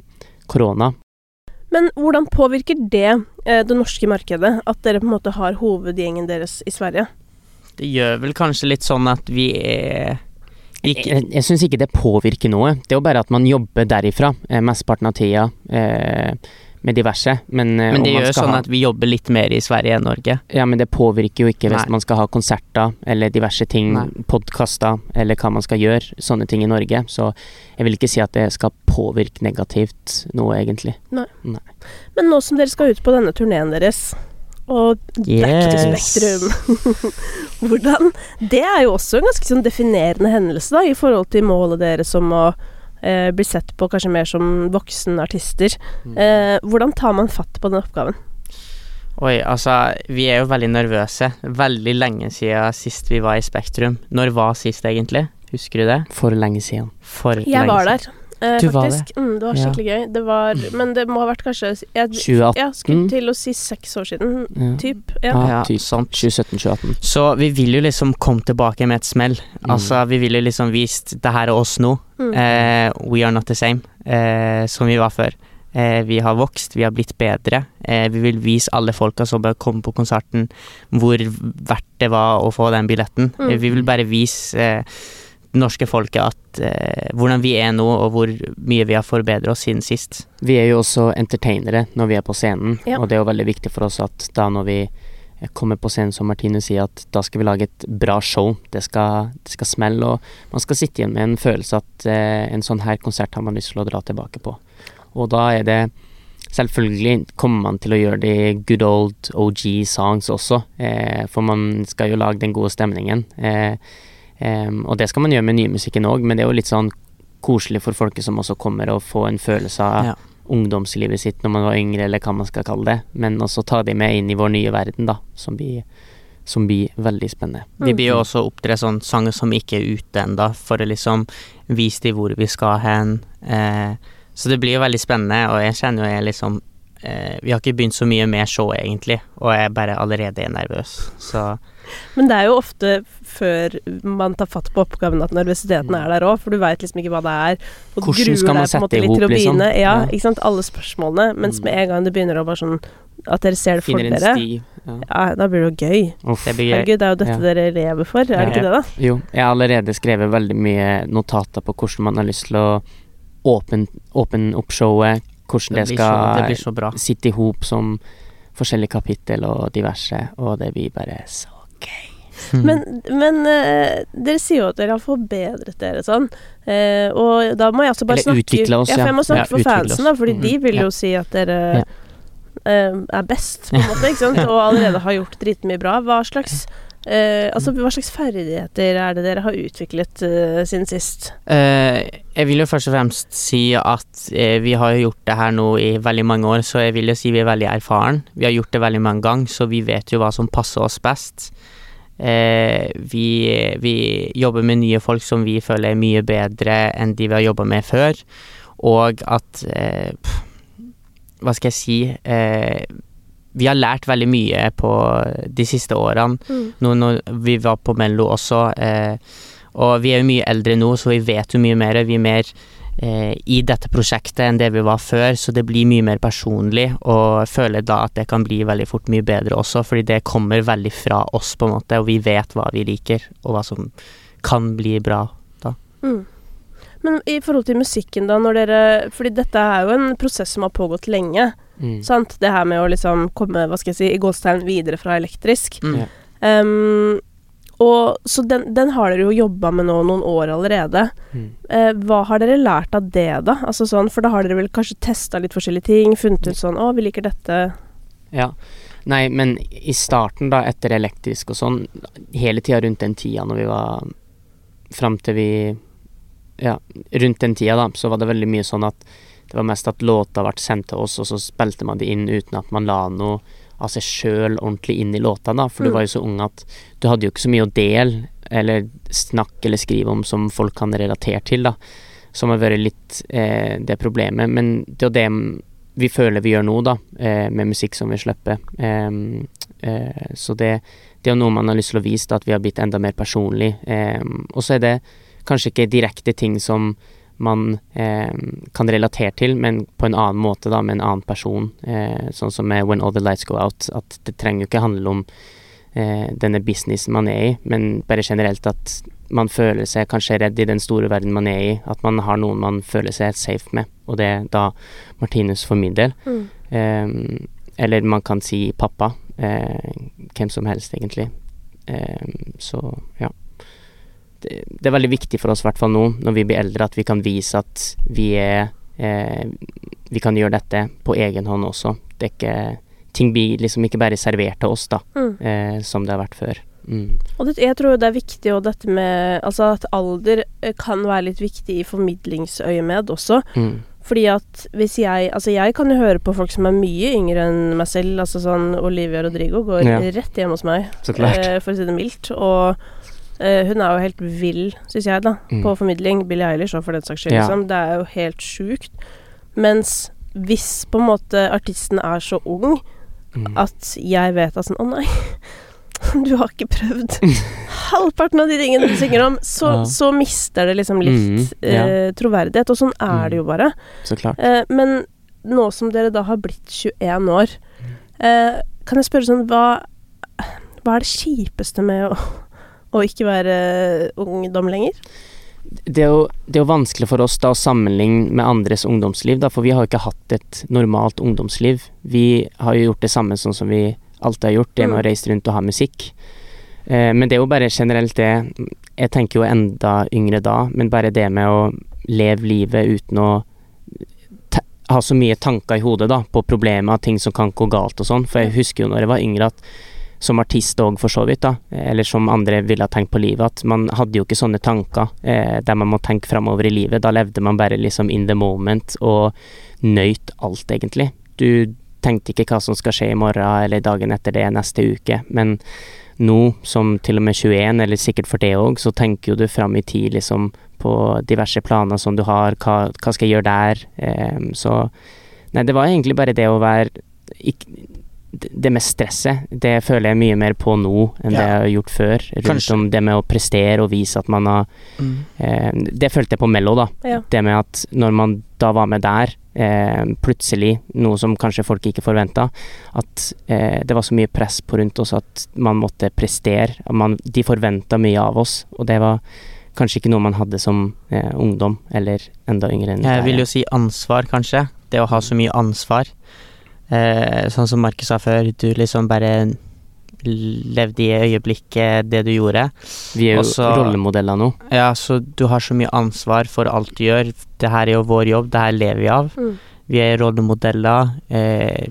korona. Men hvordan påvirker det eh, det norske markedet, at dere på en måte har hovedgjengen deres i Sverige? Det gjør vel kanskje litt sånn at vi er ikke Jeg, jeg syns ikke det påvirker noe. Det er jo bare at man jobber derifra eh, mesteparten av tida eh, med diverse. Men, eh, Men det gjør jo sånn ha- at vi jobber litt mer i Sverige enn Norge. Ja, men det påvirker jo ikke hvis Nei. man skal ha konserter eller diverse ting, Nei. podkaster eller hva man skal gjøre, sånne ting i Norge. Så jeg vil ikke si at det skal påvirke negativt noe, egentlig. Nei. Men nå som dere skal ut på denne turneen deres, og back to Yes. Spektrum Hvordan Det er jo også en ganske sånn definerende hendelse, da, i forhold til målet deres om å eh, blir sett på kanskje mer som voksenartister. Mm. Eh, hvordan tar man fatt på den oppgaven? Oi, altså, vi er jo veldig nervøse. Veldig lenge siden sist vi var i Spektrum. Når var sist, egentlig? Husker du det? For lenge siden. For Jeg lenge var siden. der, eh, Du var det. Mm, det var Ja. skikkelig gøy. Det var Men det må ha vært kanskje Jeg, 2018? Ja, skulle til å si seks år siden, Ja. typ. Ja. ah, Ja, typ sant. 2017-2018. Så vi vil jo liksom komme tilbake med et smell. Mm. Altså, vi ville liksom vist det her er oss nå. Mm. Eh, we are not the same, eh, som vi var før. Eh, vi har vokst, vi har blitt bedre. Eh, vi vil vise alle folka som bør komme på konserten, hvor verdt det var å få den billetten. Mm. Eh, vi vil bare vise eh, norske folket at eh, hvordan vi er nå, og hvor mye vi har forbedret oss siden sist. Vi er jo også entertainere når vi er på scenen, Ja. og det er jo veldig viktig for oss at da når vi kommer på scenen som Martine sier, at da skal vi lage et bra show. Det skal, det skal smelle, og man skal sitte igjen med en følelse at eh, en sånn her konsert har man lyst til å dra tilbake på. Og da er det Selvfølgelig kommer man til å gjøre de good old OG songs også, eh, for man skal jo lage den gode stemningen. Eh, og det skal man gjøre med nymusikken òg, men det er jo litt sånn koselig for folket som også kommer, å få en følelse av ja. ungdomslivet sitt når man var yngre, eller hva man skal kalle det. Men også ta de med inn i vår nye verden, da, som blir, som blir veldig spennende. Vi blir jo også opptre sånn sanger som ikke er ute ennå, for å liksom vise dem hvor vi skal hen. Eh, så det blir jo veldig spennende, og jeg kjenner jo jeg liksom eh, Vi har ikke begynt så mye med showet, egentlig, og jeg bare allerede er nervøs, så Men det er jo ofte før man tar fatt på oppgaven at nervøsiteten er der òg, for du veit liksom ikke hva det er. Og Hvordan skal man sette i hop, liksom? Ja, ja, ikke sant. Alle spørsmålene. Mens mm. med en gang du begynner å bare sånn At dere ser det for dere, ja. ja. da blir det jo gøy. Uff, det blir gøy. Herregud, det er jo dette dere lever for, er det ikke det, da? Jo, jeg har allerede skrevet veldig mye notater på hvordan man har lyst til å åpne åpne opp showet, hvordan det, det skal så, det sitte i hop som forskjellige kapittel og diverse, og det blir bare så gøy. Mm. Men, men uh, dere sier jo at dere har forbedret dere sånn, uh, og da må jeg også bare Eller snakke utvikle oss, ja. for jeg må snakke ja, for fansen, da, fordi mm. de vil jo ja. si at dere uh, er best, på en måte, ikke sant, og allerede har gjort dritmye bra. Hva slags Uh, altså, Hva slags ferdigheter er det dere har utviklet eh, siden sist? Eh, jeg vil jo først og fremst si at vi har gjort det her nå i veldig mange år, så jeg vil jo si vi er veldig erfaren. Vi har gjort det veldig mange ganger, så vi vet jo hva som passer oss best. Vi, vi, jobber med nye folk som vi føler er mye bedre enn de vi har jobba med før, og at Hva skal jeg si? Vi har lært veldig mye på de siste årene. Mm. Nå når vi var på Mello også, eh, og vi er jo mye eldre nå, så vi vet jo mye mer. Vi er mer eh, i dette prosjektet enn det vi var før, så det blir mye mer personlig, og føler da at det kan bli veldig fort mye bedre også, fordi det kommer veldig fra oss, på en måte, og vi vet hva vi liker, og hva som kan bli bra da. Mm. Men i forhold til musikken, da, når dere Fordi dette er jo en prosess som har pågått lenge. Mm. Sant? Det her med å liksom komme, hva skal jeg si, i gåstegn videre fra elektrisk. Mm. Um, og, så den, den, har dere jo jobba med nå noen år allerede. Mm. Eh, hva har dere lært av det, da? Altså sånn, for da har dere vel kanskje testa litt forskjellige ting, funnet ut sånn 'Å, vi liker dette'. Ja. Nei, men i starten, da, etter elektrisk og sånn, hele tida rundt den tida når vi var Fram til vi Ja, rundt den tida, da, så var det veldig mye sånn at det var mest at låta ble sendt til oss, og så spilte man det inn uten at man la noe av seg sjøl ordentlig inn i låta, da. For mm. du var jo så ung at du hadde jo ikke så mye å dele, eller snakke eller skrive om som folk kan relatere til, da. Som har vært litt eh, det problemet. Men det er jo det vi føler vi gjør nå, da, eh, med musikk som vi slipper. Eh, eh, så det, det, er jo noe man har lyst til å vise, da, at vi har blitt enda mer personlig. og så er det kanskje ikke direkte ting som man eh, kan relatere til, men på en annen måte, da, med en annen person. Eh, sånn som med When All The Lights Go Out. At det trenger jo ikke handle om eh, denne businessen man er i, men bare generelt at man føler seg kanskje redd i den store verden man er i. At man har noen man føler seg safe med, og det er da Martinus for min del. Mm. Eh, eller man kan si pappa. Eh, hvem som helst, egentlig. Eh, så ja det, det, er veldig viktig for oss, i hvert fall nå, når vi blir eldre, at vi kan vise at vi er eh, Vi kan gjøre dette på egen hånd også. Det er ikke Ting blir liksom ikke bare servert til oss, da, mm. eh, som det har vært før. Mm. Og det, jeg tror det er viktig og dette med Altså at alder eh, kan være litt viktig i formidlingsøyemed også. Mm. Fordi at hvis jeg Altså jeg kan jo høre på folk som er mye yngre enn meg selv. Altså sånn Olivia Rodrigo går ja. rett hjem hos meg, eh, for å si det mildt. Og Uh, hun er jo helt vill, syns jeg, da, mm. på formidling. Billie Eilish òg, for den saks skyld. Ja. Liksom. Det er jo helt sjukt. Mens hvis på en måte artisten er så ung mm. at jeg vet at sånn Å nei, du har ikke prøvd halvparten av de tingene du synger om, så, ja. så mister det liksom litt mm, ja. uh, troverdighet. Og sånn er det jo mm. bare. Så klart. Uh, men nå som dere da har blitt 21 år, kan jeg spørre sånn hva, hva er det kjipeste med å å ikke være ungdom lenger? Det er, jo, det er, jo, vanskelig for oss da å sammenligne med andres ungdomsliv, da, for vi har jo ikke hatt et normalt ungdomsliv. Vi har jo gjort det samme sånn som vi alltid har gjort, det med Mm. å reise rundt og ha musikk. Eh, men det er jo bare generelt det Jeg tenker jo enda yngre da, men bare det med å leve livet uten å ha så mye tanker i hodet da, på problemer, ting som kan gå galt og sånn. For jeg husker jo når jeg var yngre at som artist òg, for så vidt, da, eller som andre ville ha tenkt på livet, at man hadde jo ikke sånne tanker eh, der man må tenke framover i livet. Da levde man bare liksom in the moment og nøyt alt, egentlig. Du tenkte ikke hva som skal skje i morgen eller dagen etter det, neste uke, men nå som til og med 21, eller sikkert for det òg, så tenker jo du fram i tid liksom på diverse planer som du har, hva, hva skal jeg gjøre der, eh, så Nei, det var egentlig bare det å være ikk- det med stresset, det føler jeg mye mer på nå enn det jeg har gjort før. Rundt Kanskje- om det med å prestere og vise at man har eh, Det følte jeg på Mello, da. Ja. Det med at når man da var med der, eh, plutselig, noe som kanskje folk ikke forventa, at eh, det var så mye press på rundt oss at man måtte prestere. At man, de forventa mye av oss, og det var kanskje ikke noe man hadde som eh, ungdom, eller enda yngre enn Jeg vil jo si ansvar, kanskje. Det å ha så mye ansvar. Eh, sånn som Markus sa før, du liksom bare levde i øyeblikket det du gjorde. Vi er jo også- rollemodeller nå. Ja, så du har så mye ansvar for alt du gjør. Det her er jo vår jobb, det her lever vi av. Mm. Vi er rollemodeller. Eh,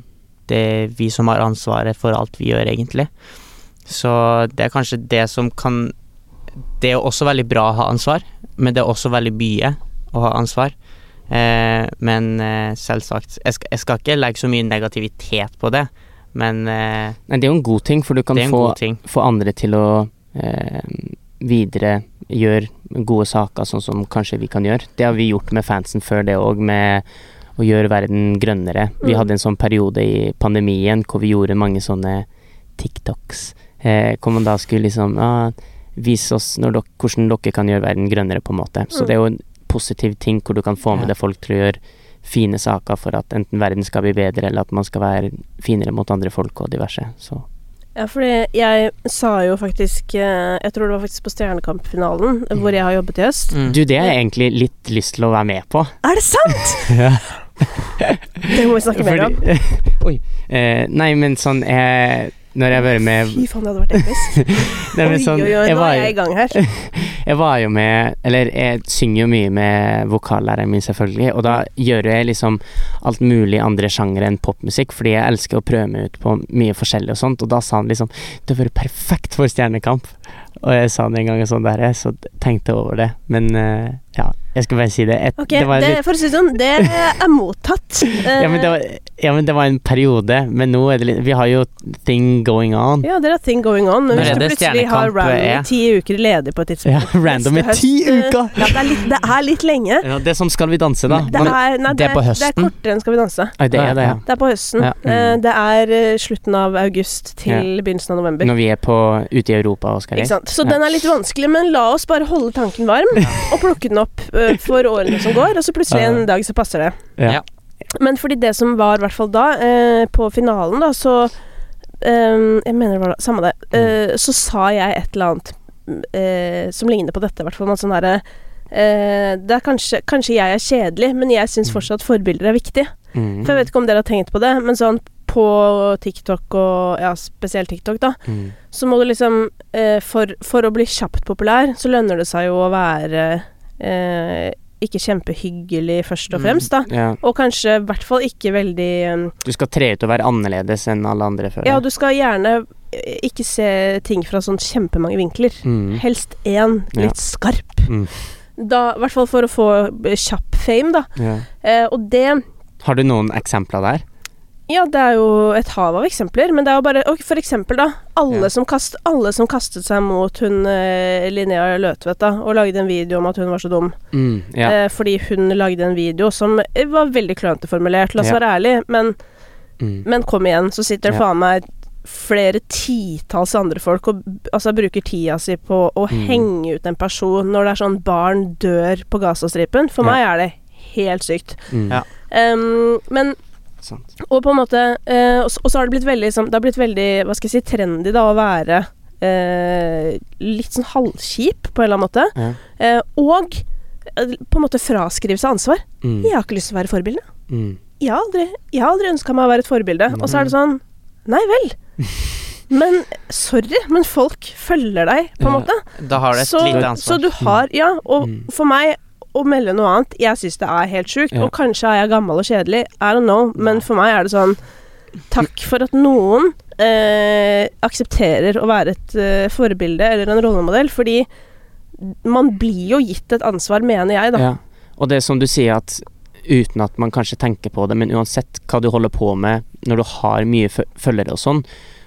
det er vi som har ansvaret for alt vi gjør, egentlig. Så det er kanskje det som kan Det er også veldig bra å ha ansvar, men det er også veldig mye å ha ansvar. Eh, men eh, selvsagt jeg skal, jeg skal ikke legge så mye negativitet på det, men eh, Nei, det er jo en god ting, for du kan få, få andre til å eh, videre gjøre gode saker, sånn som kanskje vi kan gjøre. Det har vi gjort med fansen før det òg, med å gjøre verden grønnere. Vi Mm. hadde en sånn periode i pandemien hvor vi gjorde mange sånne TikToks. Eh, hvor man da skulle liksom ah, vise oss dere, hvordan dere kan gjøre verden grønnere, på en måte. Så Mm. det er jo en positiv ting hvor du kan få med Ja. deg folk til å gjøre fine saker for at enten verden skal bli bedre, eller at man skal være finere mot andre folk og diverse. Så Ja, fordi jeg sa jo faktisk eh, Jeg tror det var faktisk på Stjernekamp-finalen, Mm. hvor jeg har jobbet i høst. Mm. Du, det har jeg egentlig litt lyst til å være med på. Er det sant?! Ja. Det må vi snakke mer om. Oi. Eh, nei, men sånn eh, Når jeg har vært med Fy faen, det hadde vært episk. sånn, oi, oi, oi, nå er jeg i gang her. jeg var jo med Eller jeg synger jo mye med vokallæreren min, selvfølgelig, og da gjør jeg liksom alt mulig andre sjangere enn popmusikk, fordi jeg elsker å prøve meg ut på mye forskjellig og sånt, og da sa han liksom Du har vært perfekt for Stjernekamp. Og jeg sa det en gang og sånn der, så tenkte jeg over det. Men uh, ja, jeg skal bare si det. Et, Ok, det var det, litt for å si det sånn, det er mottatt. ja men, det var, ja, men det var en periode, men nå er det litt Vi har jo thing going on. Ja, det er thing going on. Men hvis du plutselig har random i ti uker ledig på et tidspunkt Ja, random i ti eh, uker! Ja, det er litt, det er litt lenge. Ja, det er som Skal vi danse, da. Det er, nei, det er på Det er kortere enn Skal vi danse. Oi, det er det, ja. Det er på høsten. Ja. Eh, Mm. Det er eh, slutten av august til begynnelsen av november. Når vi er på, ute i Europa og skal reise. Sant? Så Ja. den er litt vanskelig, men la oss bare holde tanken varm og plukke den opp uh, for årene som går, og så plutselig en dag så passer det. Ja. Ja. Men fordi det som var, i hvert fall da, uh, på finalen, da, så eh, Jeg mener det var da, samme det. Uh, så sa jeg et eller annet uh, som ligner på dette, i hvert fall. Sånn herre uh, Det er kanskje Kanskje jeg er kjedelig, men jeg syns fortsatt forbilder er viktig. Mm. For jeg vet ikke om dere har tenkt på det, men sånn på TikTok og ja, spesielt TikTok, da, Mm. så må du liksom eh, for, for å bli kjapt populær, så lønner det seg jo å være eh, ikke kjempehyggelig, først og Mm. fremst, da. Ja. Og kanskje i hvert fall ikke veldig um, Du skal tre ut og være annerledes enn alle andre før. Ja, du skal gjerne eh, ikke se ting fra sånn kjempemange vinkler. mm. Helst én Ja. litt skarp. Mm. Da, I hvert fall for å få kjapp fame, da. Ja. Eh, og det Har du noen eksempler der? Ja, det er jo et hav av eksempler, men det er jo bare ok, For eksempel, da. Alle, Ja. som, kast, alle som kastet seg mot hun eh, Linnea Løtvedt, da, og lagde en video om at hun var så dum. Mm. Ja. Eh, fordi hun lagde en video som eh, var veldig klønete formulert, la oss Ja. være ærlig, men, Mm. men kom igjen, så sitter det Ja. faen meg flere titalls andre folk og altså, bruker tida si på å Mm. henge ut en person når det er sånn barn dør på Gazastripen. For Ja. meg er det helt sykt. Mm. Ja. Em, men Sant. og på en måte eh, og, så, har det blitt veldig sånn Det har blitt veldig, hva skal jeg si, trendy da å være eh, litt sånn halvkjip på en eller annen måte. Ja. Eh, og eh, på en måte fraskrive seg ansvar. Mm. Jeg har ikke lyst til å være forbilde. Mm. Jeg har aldri, jeg har aldri ønska meg å være et forbilde. Og så er det sånn Nei vel. Men sorry, men folk følger deg, på en måte. Da har du et Så, lite så ansvar. du har Ja, og Mm. for meg å melde noe annet Jeg syns det er helt sjukt. Ja. Og kanskje er jeg gammel og kjedelig, I don't know, men for meg er det sånn Takk for at noen eh, aksepterer å være et eh, forbilde eller en rollemodell, fordi man blir jo gitt et ansvar, mener jeg, da. Ja. Og det er som du sier at uten at man kanskje tenker på det, men uansett hva du holder på med når du har mye følgere og sånn,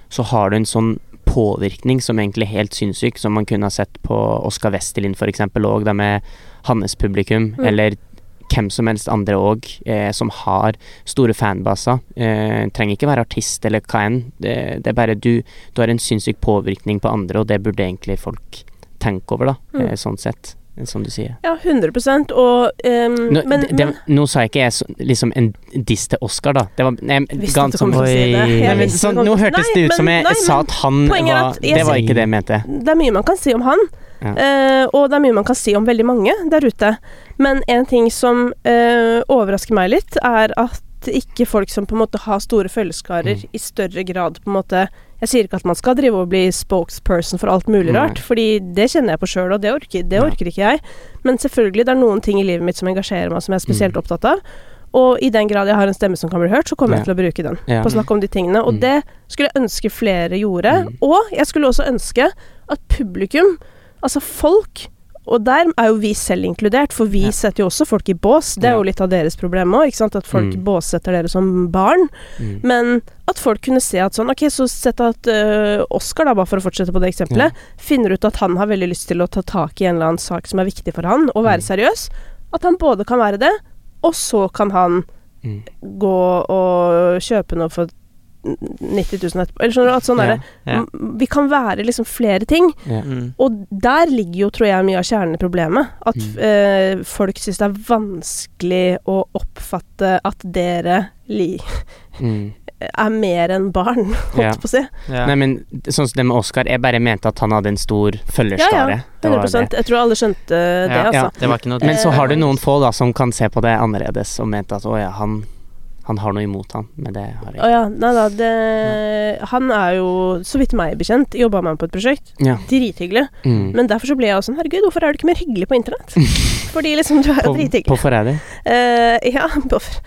så har du en sånn påvirkning som egentlig er helt sinnssyk, som man kunne ha sett på Oscar Westerlin eksempel òg, med hans publikum, Mm. eller hvem som helst andre òg, eh, som har store fanbaser. Eh, trenger ikke være artist eller hva enn, det, det er bare du, du har en sinnssyk påvirkning på andre, og det burde egentlig folk tenke over, da, Mm. eh, sånn sett, som du sier. Ja, 100 og um, Nå, men, det, det, nå sa jeg ikke jeg så, liksom en diss til Oscar, da. Det var Visste gans- det. Oi. Jeg men, sånn, nå hørtes Nei, det ut som jeg, nei, sa at han var at jeg Det var ikke det jeg mente. Det er mye man kan si om han, Ja. uh, og det er mye man kan si om veldig mange der ute. Men en ting som uh, overrasker meg litt, er at ikke folk som på en måte har store følgeskarer, Mm. i større grad på en måte Jeg sier ikke at man skal drive og bli spokesperson for alt mulig Nei. rart, fordi det kjenner jeg på sjøl, og det orker, det Ja. orker ikke jeg. Men selvfølgelig, det er noen ting i livet mitt som engasjerer meg, som jeg er spesielt Mm. opptatt av. Og i den grad jeg har en stemme som kan bli hørt, så kommer jeg til å bruke den Ja. på å snakke om de tingene. Og Mm. det skulle jeg ønske flere gjorde. Mm. Og jeg skulle også ønske at publikum, altså folk og der er jo vi selv inkludert, for vi Ja. setter jo også folk i bås. Det er jo litt av deres problem òg, ikke sant. At folk Mm. båssetter dere som barn. Mm. Men at folk kunne se at sånn Ok, så sett at uh, Oscar, da, bare for å fortsette på det eksempelet, finner ut at han har veldig lyst til å ta tak i en eller annen sak som er viktig for han, og være Mm. seriøs. At han både kan være det, og så kan han Mm. gå og kjøpe noe for 90 000 etterpå. Eller skjønner du? At sånn yeah, er det. Yeah. Vi kan være liksom flere ting. Yeah. Mm. Og der ligger jo, tror jeg, mye av kjernen i problemet. At Mm. eh, folk syns det er vanskelig å oppfatte at dere li Mm. er mer enn barn, holdt Ja. på å si. Ja. Nei, men sånn som det med Oscar, jeg bare mente at han hadde en stor Ja, følgerskare. ja. Det 100 det. Jeg tror alle skjønte det, Ja, altså. ja. Det var ikke noe Men så har du Eh, noen få da som kan se på det annerledes og mente at å ja, han, han har noe imot han, men det har jeg ikke. Oh, ja, nei da, det Han er jo, så vidt meg bekjent, jobba med meg på et prosjekt. Ja. Drithyggelig. Mm. Men derfor så ble jeg også sånn Herregud, hvorfor er du ikke mer hyggelig på internett? Fordi liksom, du er jo På, drithyggelig. på Forræder? Uh, ja, buffer.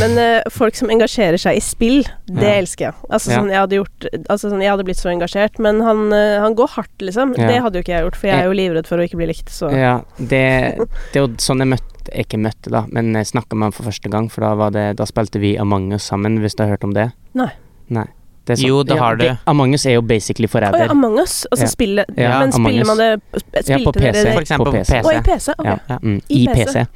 Men uh, folk som engasjerer seg i spill, det Ja. elsker jeg. Altså sånn, jeg hadde gjort Altså sånn, jeg hadde blitt så engasjert, men han, uh, han går hardt, liksom. Ja. Det hadde jo ikke jeg gjort, for jeg er jo livredd for å ikke bli likt, så Ja, det, det er jo sånn jeg møtte ikke møtte, da, men snakka med han for første gang, for da, var det, da spilte vi Among us sammen, hvis du har hørt om det? Nei. Nei. Det sånn- Jo, det har du. Among us er jo basically Å ja, Among us. Altså Ja. spille Ja, Men Among spiller Us. man det Ja, på PC. dere For det? eksempel på PC. PC. Å, i PC? Okay. Ja, Ja. mm, I I PC. PC.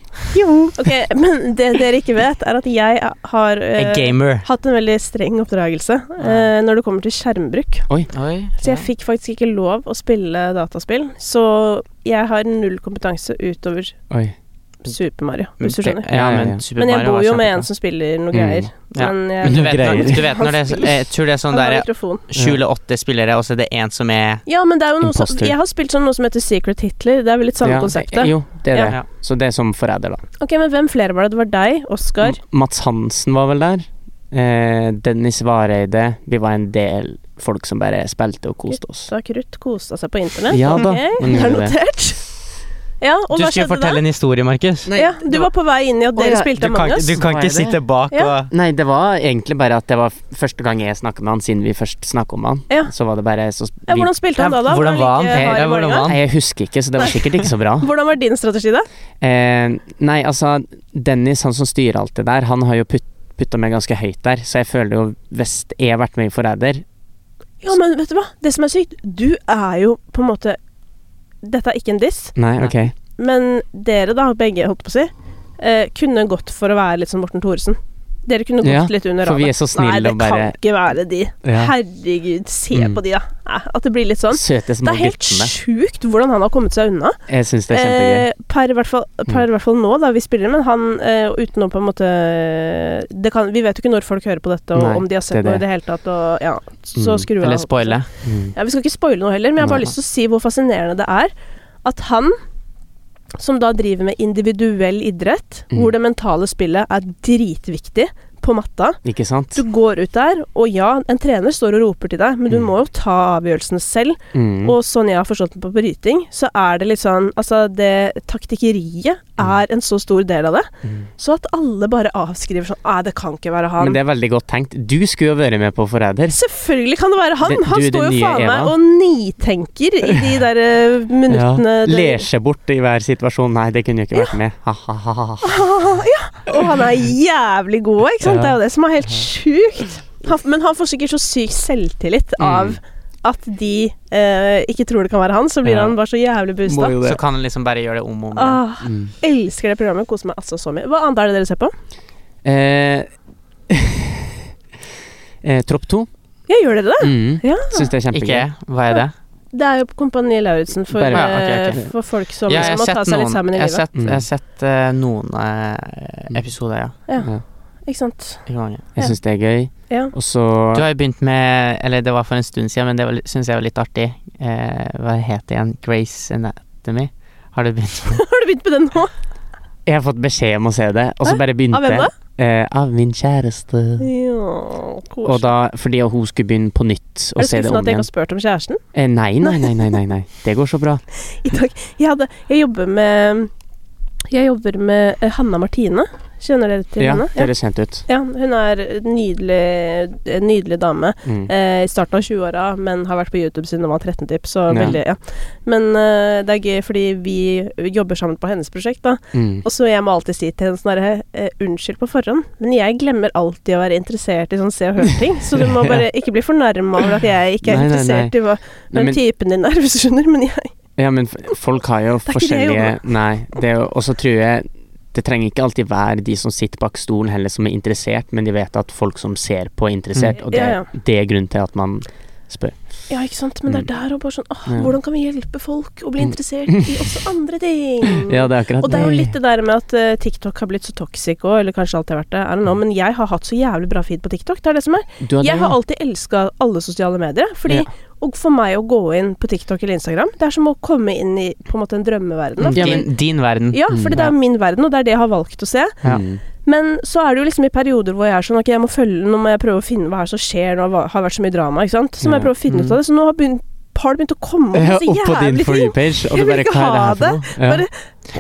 ok, men det dere ikke vet, er at jeg har uh, hatt en veldig streng oppdragelse uh, når det kommer til skjermbruk. Oi. Så jeg fikk faktisk ikke lov å spille dataspill. Så jeg har null kompetanse utover Oi. Super Mario, hvis du skjønner. Ja, men Super Men jeg bor jo med en som spiller noe Mm. greier. Ja. Men jeg Men du vet, Greier. du vet når det er Jeg tror det er sånn der mikrofon. sju eller åtte spillere, og så er det én som er Ja, men det er jo noe som Jeg har spilt sånn noe som heter Secret Hitler. Det er vel litt samme Ja, konseptet. Jo, det er det. Ja. Så det er som Forræder, da. Ok, men hvem flere var det? Det var deg, Oskar. Mats Hansen var vel der. Eh, Dennis Vareide. Vi var en del folk som bare spilte og koste oss. Krutt har Krutt kosa seg på internett. Ja da, Ok, det er notert. Ja, og Du hva skulle fortelle da? en historie, Markus. Ja, du var på vei inn i at dere ja, spilte Du kan, Among us. du kan ikke sitte bak Ja. og Nei, det var egentlig bare at det var første gang jeg snakka med han, siden vi først snakka om han. Ja. Så var det bare så Ja, hvordan spilte han da, da? Hvordan var han? like hvordan var han? Nei, jeg husker ikke, så det var sikkert ikke så bra. Hvordan var din strategi, da? Eh, nei, altså, Dennis, han som styrer alt det der, han har jo putt, putta meg ganske høyt der, så jeg føler jo hvis jeg har vært med i Forræder Ja, men vet du hva? Det som er sykt, du er jo på en måte Dette er ikke en diss, Nei, ok. men dere da, begge, holdt på å si, eh, kunne gått for å være litt som Morten Thoresen. Dere kunne gått Ja, litt under for vi er så snille Nei, det bare- kan ikke være de. Ja. Herregud, se Mm. på de, da. At det blir litt sånn. Søte små Det er helt sjukt hvordan han har kommet seg unna. Jeg syns det er kjempegøy. Eh, per, i hvert fall, nå, da vi spiller, men han eh, uten å på en måte det kan, Vi vet jo ikke når folk hører på dette, og Nei, om de har det sett er noe i det. det hele tatt, og ja, så Mm. skrur av. Eller spoile. Mm. Ja, Vi skal ikke spoile noe heller, men jeg har bare Nei. lyst til å si hvor fascinerende det er at han, som da driver med individuell idrett, Mm. hvor det mentale spillet er dritviktig, på matta. Ikke sant? Du går ut der, og ja, en trener står og roper til deg, men du Mm. må jo ta avgjørelsene selv. Mm. Og sånn jeg har forstått det på bryting, så er det litt sånn Altså, det taktikkeriet er en så stor del av det. Mm. Så at alle bare avskriver sånn Nei, det kan ikke være han. Men det er veldig godt tenkt. Du skulle jo vært med på Forræder. Selvfølgelig kan det være han! Det- han du står jo faen meg og nitenker i de der minuttene Ja. Ler seg bort i hver situasjon. Nei, det kunne jo ikke vært med. Ha-ha-ha. ja, og han er jævlig god, ikke sant? Ja. Det er jo det som er helt sjukt. Han, men han får sikkert så syk selvtillit Mm. At de eh, ikke tror det kan være han, så blir Ja. han bare så jævlig boosta. Må jo det. Så kan han liksom bare gjøre det om og om igjen. Ah, Mm. elsker det programmet. Koser meg altså så mye. Hva annet er det dere ser på? Eh, eh, Tropp 2. Ja, gjør dere det? Mm. Ja. Syns det er kjempegøy. Ikke? Hva er det? Det er jo Kompani Lauritzen for, Bare- Ja, ok, ok. eh, for folk som Ja, jeg må har ta sett seg litt noen, sammen i jeg har livet. sett, Mm. jeg har sett eh, noen eh, episoder, ja. Ja, ikke sant. Ikke mange. Jeg syns det er gøy. Ja. Og så Du har jo begynt med Eller det var for en stund siden, men det syns jeg var litt artig. Eh, hva het det igjen? Grace Anatomy? Har du begynt med Har du begynt med den nå? Jeg har fått beskjed om å se det, og så bare begynte Av hvem da? Eh, av min kjæreste. Ja, koselig. Og da, fordi hun skulle begynne på nytt og se det se det skuffende om at jeg ikke har spurt om kjæresten? Eh, nei, nei, nei, nei, nei, nei. Det går så bra. I dag Jeg, hadde, jeg jobber med Jeg jobber med eh, Hanna Martine. Kjenner dere til Ja, henne? det er kjent ut. ja, hun er en nydelig, en nydelig dame. Mm. Eh, I starten av 20-åra, men har vært på YouTube siden hun var 13 typ, så Ja. veldig Ja. Men eh, det er gøy fordi vi jobber sammen på hennes prosjekt, da. Mm. Og så jeg må alltid si til henne sånn herre, eh, Unnskyld på forhånd, men jeg glemmer alltid å være interessert i sånn Se og Hør-ting. Så du må bare ikke bli fornærma over at jeg ikke er Nei, nei, interessert i hva Nei, men- typen din er, hvis du skjønner. Men jeg Ja, men folk har jo forskjellige det Nei, det er jo Og så tror jeg det trenger ikke alltid være de som sitter bak stolen heller som er interessert, men de vet at folk som ser på er interessert, Mm. og det, Ja, ja. det er grunnen til at man spør. Ja, ikke sant. Men det er Mm. der og bare sånn Åh, Ja. hvordan kan vi hjelpe folk å bli Mm. interessert i også andre ting? Ja, det er akkurat Og det er jo litt det der med at uh, TikTok har blitt så toxic òg, eller kanskje alltid har vært det. I don't know, men jeg har hatt så jævlig bra feed på TikTok. Det er det som er. Det, Jeg har alltid elska alle sosiale medier. Fordi Ja. Og for meg å gå inn på TikTok eller Instagram, det er som å komme inn i på en måte en drømmeverden. Ja, din, din verden. Ja, for det er min verden, og det er det jeg har valgt å se. Ja. Mm. Men så er det jo liksom i perioder hvor jeg er sånn Ok, jeg må følge Nå må jeg prøve å finne hva her som skjer Nå har vært så mye drama, ikke sant. Så må jeg prøve å finne ut av det. Så nå har, begynt, har det begynt å komme Ja, opp så opp på din jævlig ting. Jeg du vil ikke er det ha det. Ja. Bare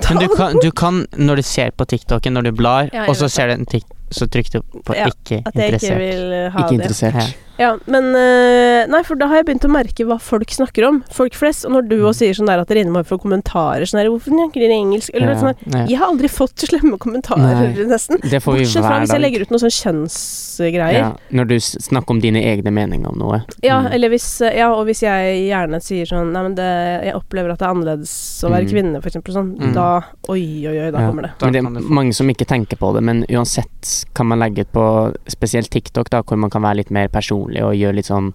Men du kan, du kan, når du ser på TikToken, når du blar, Ja, og så ser du en tik så trykker du på Ja, ikke At jeg ikke interessert. vil ha Ikke det. interessert. Ja, men eh, Nei, for da har jeg begynt å merke hva folk snakker om. Folk flest. Og når du òg også sier sånn der at dere innimellom får kommentarer sånn der 'Hvorfor snakker dere engelsk?' Eller Ja. sånn der. Ja. Jeg har aldri fått slemme kommentarer, Nei. nesten. Det får vi Bortsett fra hvis jeg legger ut noen sånn kjønnsgreier. Ja, når du snakker om dine egne meninger om noe. Ja, Mm. eller hvis, ja, og hvis jeg gjerne sier sånn Nei, men det, jeg opplever at det er annerledes å være Mm. kvinne, for eksempel. Sånn, Mm. da Oi, oi, oi, da Ja. kommer det. Men det er mange som ikke tenker på det, men uansett kan man legge ut på spesielt TikTok, da, hvor man kan være litt mer personlig og gjør litt sånn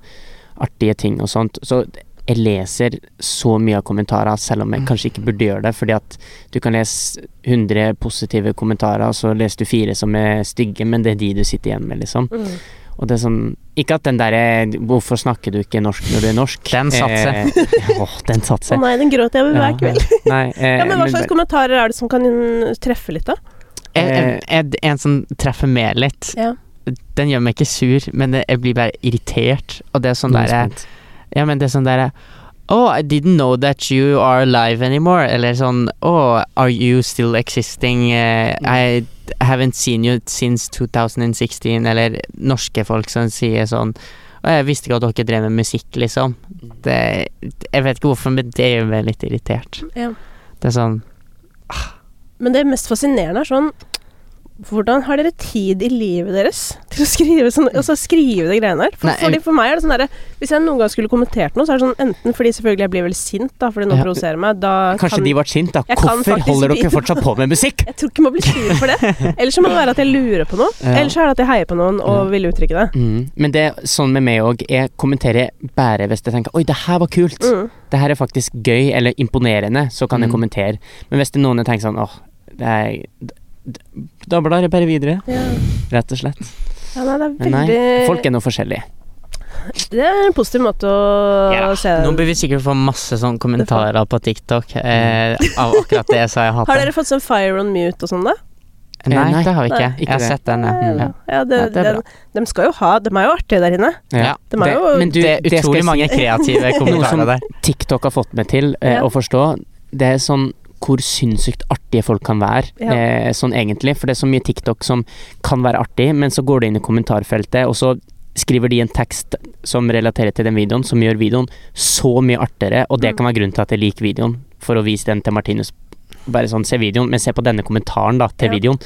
artige ting og sånt. Så jeg leser så mye av kommentarer, selv om jeg Mm. kanskje ikke burde gjøre det, fordi at du kan lese 100 positive kommentarer, og så leser du fire som er stygge, men det er de du sitter igjen med, liksom. Mm. Og det er sånn Ikke at den derre 'Hvorfor snakker du ikke norsk når du er norsk?' Den satte seg. Eh, Åh, den satte Å nei, den gråter jeg med hver kveld. Nei, eh, Ja, men hva slags kommentarer er det som kan treffe litt, da? En, en, en, en som treffer meg litt, Ja. Den gjør meg ikke sur, men jeg blir bare irritert. Og det er sånn er derre. Ja, men det er sånn derre Oh, I didn't know that you are alive anymore. Eller sånn Oh, are you still existing? Uh, I haven't seen you since 2016. Eller norske folk som sier sånn Og jeg visste ikke at dere drev med musikk, liksom. Det, jeg vet ikke hvorfor, men det gjør meg litt irritert. Ja. Det er sånn Men det mest fascinerende er sånn hvordan har dere tid i livet deres til å skrive sånn, altså skrive de greiene her? For, fordi for meg er det sånn derre Hvis jeg noen gang skulle kommentert noe, så er det sånn enten fordi selvfølgelig jeg blir veldig sint, da, fordi noen Ja. provoserer meg, da Kanskje kan de ble sint, da. Jeg Hvorfor holder dere fortsatt på med musikk? Jeg tror ikke man blir sur for det. Eller så må det være at jeg lurer på noe. Ja. Eller så er det at jeg heier på noen og Ja. vil uttrykke det. Mm. Men det er sånn med meg òg. Jeg kommenterer bare hvis jeg tenker 'oi, det her var kult'. Mm. Det her er faktisk gøy eller imponerende, så kan jeg Mm. kommentere. Men hvis det er noen jeg tenker sånn åh, det er Da blar jeg bare videre, Ja. rett og slett. ja, nei, det er Men nei, folk er nå forskjellige. Det er en positiv måte å Ja, se Nå blir vi sikkert få masse sånn kommentarer på TikTok eh, av akkurat det, så jeg hater Har dere fått sånn fire on mute og sånn, da? Nei, nei, det har vi ikke. nei, ikke jeg har det. sett den, ja. ja. Ja, det, Ja, det er bra. de skal jo ha De er jo artige der inne. Ja, de er jo- men du, det er utrolig mange kreative kommentarer der. Noe som- TikTok har fått meg til eh, Ja. å forstå, det er sånn hvor sinnssykt artige folk kan være, Ja. eh, sånn egentlig. For det er så mye TikTok som kan være artig, men så går det inn i kommentarfeltet, og så skriver de en tekst som relaterer til den videoen, som gjør videoen så mye artigere, og det Mm. kan være grunnen til at jeg liker videoen, for å vise den til Martinus. Bare sånn, se videoen, men se på denne kommentaren da, til Ja. videoen,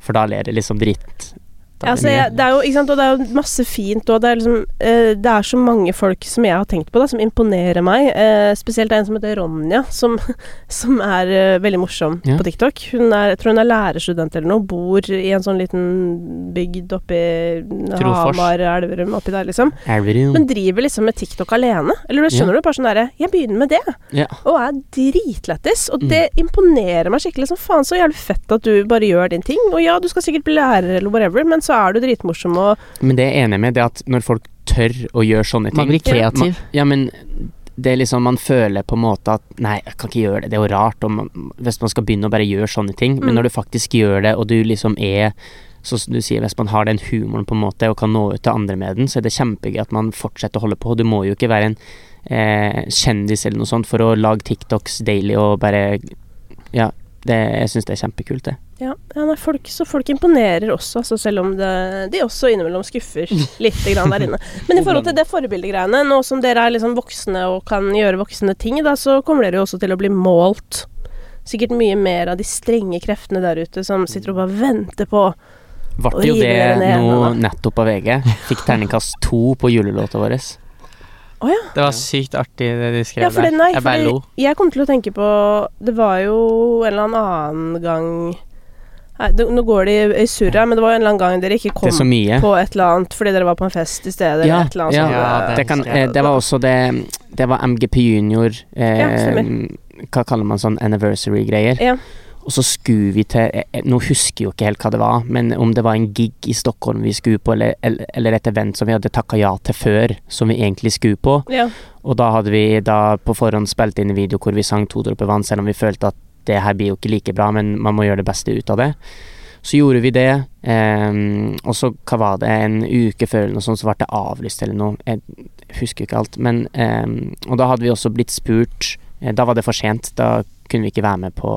for da ler det liksom dritt. Ja, altså, det jeg, det er jo, ikke sant, og det er jo masse fint, og det er liksom eh, Det er så mange folk som jeg har tenkt på, da, som imponerer meg. Eh, spesielt en som heter Ronja, som, som er eh, veldig morsom Ja. på TikTok. Hun er, jeg tror hun er lærerstudent eller noe, bor i en sånn liten bygd oppi Hamar, Elverum, oppi der, liksom. Elverum. Men driver liksom med TikTok alene. Eller du skjønner du? Bare sånn derre Jeg begynner med det, Ja. og er dritlættis. Og Mm. det imponerer meg skikkelig. Som faen, så jævlig fett at du bare gjør din ting. Og ja, du skal sikkert bli lærer eller whatever, men så er du dritmorsom og Men det jeg er enig med, det at når folk tør å gjøre sånne ting Man blir kreativ. Man, ja, men det er liksom Man føler på en måte at Nei, jeg kan ikke gjøre det. Det er jo rart om man, hvis man skal begynne å bare gjøre sånne ting. Men Mm. når du faktisk gjør det, og du liksom er så som du sier, Hvis man har den humoren på en måte og kan nå ut til andre med den, så er det kjempegøy at man fortsetter å holde på. Du må jo ikke være en eh, kjendis eller noe sånt for å lage TikToks daily og bare Ja, det, jeg syns det er kjempekult, det. Ja, ja nei, folk, så folk imponerer også, altså selv om det, de også innimellom skuffer litt grann der inne. Men i forhold til det forbildegreiene, nå som dere er liksom voksne og kan gjøre voksne ting, da, så kommer dere jo også til å bli målt. Sikkert mye mer av de strenge kreftene der ute som sitter og bare venter på Ble jo det nå nettopp av VG. Fikk terningkast to på julelåta vår. Oh, ja. Det var sykt artig det de skrev Ja, for det, der. jeg bare lo. jeg kom til å tenke på Det var jo en eller annen gang Nei, det, nå går de i, surra, men det var jo en eller annen gang dere ikke kom på et eller annet fordi dere var på en fest i stedet, Ja, eller et eller annet ja, sånt. Ja, Det, kan, eh, det var også det Det var MGP Junior eh, Ja. Hva kaller man sånn anniversary-greier. Ja. Og så skulle vi til eh, eh, Nå husker jeg jo ikke helt hva det var, men om det var en gig i Stockholm vi skulle på, eller, eller, eller et event som vi hadde takka ja til før, som vi egentlig skulle på. Ja. Og da hadde vi da på forhånd spilt inn en video hvor vi sang to dråper vann, selv om vi følte at det her blir jo ikke like bra, men man må gjøre det beste ut av det. Så gjorde vi det, eh, og så hva var det, en uke før eller noe sånt, så ble det avlyst eller noe. Jeg husker ikke alt. Men eh, Og da hadde vi også blitt spurt eh, Da var det for sent. Da kunne vi ikke være med på